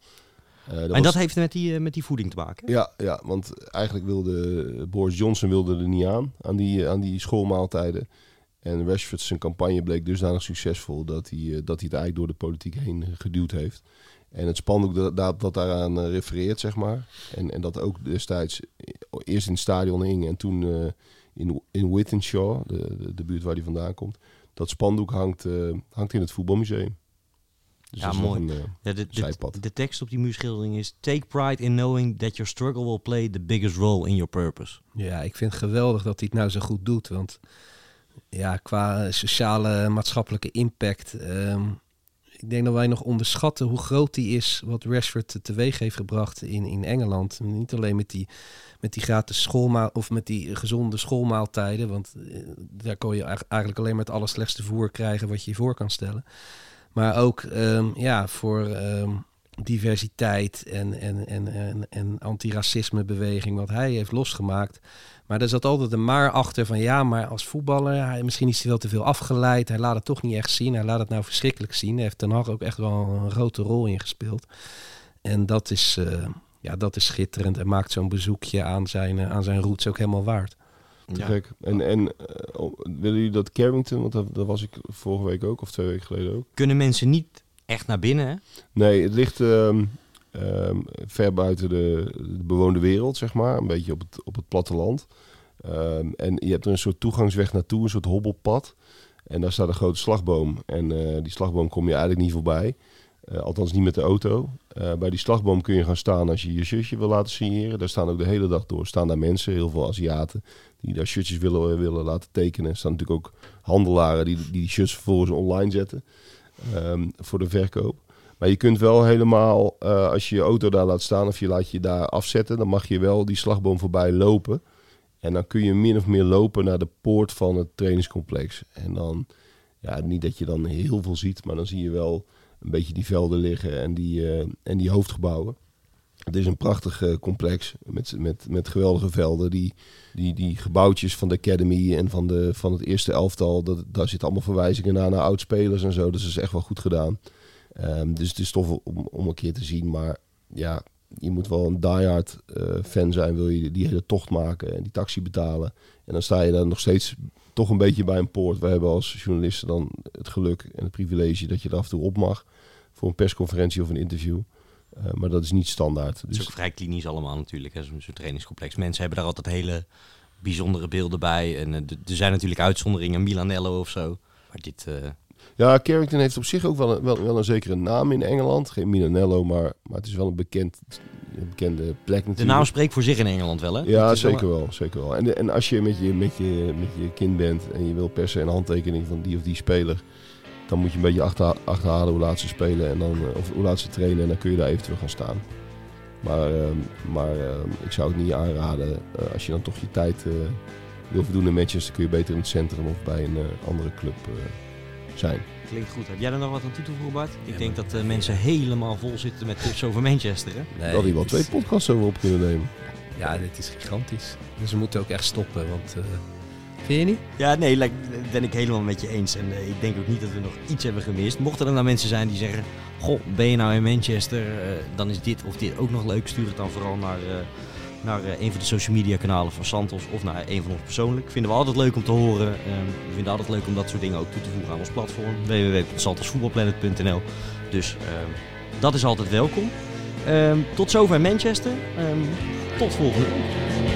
Uh, dat en dat heeft met die, met die voeding te maken? Ja, ja, want eigenlijk wilde Boris Johnson wilde er niet aan, aan die, aan die schoolmaaltijden. En Rashford zijn campagne bleek dusdanig succesvol dat hij, eh, dat hij het eigenlijk door de politiek heen geduwd heeft. En het spandoek dat, dat, dat daaraan uh, refereert, zeg maar. En, en dat ook destijds eerst in het stadion hing en toen uh, in, in Wittenshaw, de, de, de, buurt waar hij vandaan komt. Dat spandoek hangt, uh, hangt in het voetbalmuseum. Dus ja, mooi. Een, ja, de, de, de, tekst op die muurschildering is... Take pride in knowing that your struggle will play the biggest role in your purpose. Ja, ik vind het geweldig dat hij het nou zo goed doet. Want ja, qua sociale maatschappelijke impact. Ehm, ik denk dat wij nog onderschatten hoe groot die is, wat Rashford teweeg heeft gebracht in, in Engeland. Niet alleen met die, met die gratis schoolmaal of met die gezonde schoolmaaltijden, want eh, daar kon je eigenlijk alleen maar het allerslechtste voer krijgen wat je je voor kan stellen. Maar ook um, ja, voor ehm, diversiteit en, en, en, en, en antiracisme beweging, wat hij heeft losgemaakt. Maar er zat altijd een maar achter van ja, maar als voetballer, hij, misschien is hij wel te veel afgeleid. Hij laat het toch niet echt zien. Hij laat het nou verschrikkelijk zien. Hij heeft Ten Hag ook echt wel een grote rol in gespeeld. En dat is, uh, ja, dat is schitterend en maakt zo'n bezoekje aan zijn, uh, aan zijn roots ook helemaal waard. ja. gek. En, en uh, willen jullie dat Carrington, want dat, dat, was ik vorige week ook, of twee weken geleden ook. Kunnen mensen niet echt naar binnen, hè? Nee, het ligt... Um, Um, ver buiten de, de, bewoonde wereld, zeg maar. Een beetje op het, op het platteland. Um, en je hebt er een soort toegangsweg naartoe, een soort hobbelpad. En daar staat een grote slagboom. En uh, die slagboom kom je eigenlijk niet voorbij. Uh, althans niet met de auto. Uh, bij die slagboom kun je gaan staan als je je shirtje wil laten signeren. Daar staan ook de hele dag door staan daar mensen, heel veel Aziaten, die daar shirtjes willen, willen laten tekenen. Er staan natuurlijk ook handelaren die die, die shirts vervolgens online zetten um, voor de verkoop. Maar je kunt wel helemaal, uh, als je je auto daar laat staan of je laat je daar afzetten, dan mag je wel die slagboom voorbij lopen. En dan kun je min of meer lopen naar de poort van het trainingscomplex. En dan, ja, niet dat je dan heel veel ziet, maar dan zie je wel een beetje die velden liggen en die, uh, en die hoofdgebouwen. Het is een prachtig uh, complex met, met, met geweldige velden. Die, die, die gebouwtjes van de Academy en van, de, van het eerste elftal, dat, daar zitten allemaal verwijzingen naar, naar oudspelers en zo. Dus dat is echt wel goed gedaan. Um, dus het is tof om, om een keer te zien. Maar ja, je moet wel een diehard uh, fan zijn. Wil je die hele tocht maken en die taxi betalen. En dan sta je daar nog steeds toch een beetje bij een poort. We hebben als journalisten dan het geluk en het privilege dat je er af en toe op mag. Voor een persconferentie of een interview. Uh, maar dat is niet standaard. Het is dus ook vrij klinisch allemaal natuurlijk, zo'n trainingscomplex. Mensen hebben daar altijd hele bijzondere beelden bij. En uh, er zijn natuurlijk uitzonderingen, Milanello of zo. Maar dit, ja, Carrington heeft op zich ook wel een, wel, wel een zekere naam in Engeland. Geen Milanello, maar, maar het is wel een, bekend, een bekende plek natuurlijk. De naam spreekt voor zich in Engeland wel, hè? Ja, zeker wel. Zeker wel. En, en als je met, je met je met je kind bent en je wil persen een handtekening van die of die speler... dan moet je een beetje achter, achterhalen hoe laat ze spelen en dan, of hoe laat ze trainen... en dan kun je daar eventueel gaan staan. Maar, ehm, maar ehm, ik zou het niet aanraden. eh, als je dan toch je tijd eh, wil verdoen in Manchester, kun je beter in het centrum of bij een eh, andere club eh, zijn. Klinkt goed. Heb jij er nog wat aan toe te voegen, Bart? Ik Ja, denk maar- dat eh, mensen helemaal vol zitten met tips over Manchester. Hè? Nee, dat die wel twee podcasts over op kunnen nemen. Ja, dit is gigantisch. Dus we moeten ook echt stoppen, want... eh, vind je niet? Ja, nee, like, ben ik helemaal met je eens. En eh, ik denk ook niet dat we nog iets hebben gemist. Mochten er nou mensen zijn die zeggen... Goh, ben je nou in Manchester? eh, dan is dit of dit ook nog leuk. Stuur het dan vooral naar, eh, naar eh, een van de social media kanalen van Santos. Of naar een van ons persoonlijk. Vinden we altijd leuk om te horen. Ehm, we vinden altijd leuk om dat soort dingen ook toe te voegen aan ons platform. www.santosvoetbalplanet.nl Dus ehm, dat is altijd welkom. Ehm, tot zover Manchester. Tot volgende week.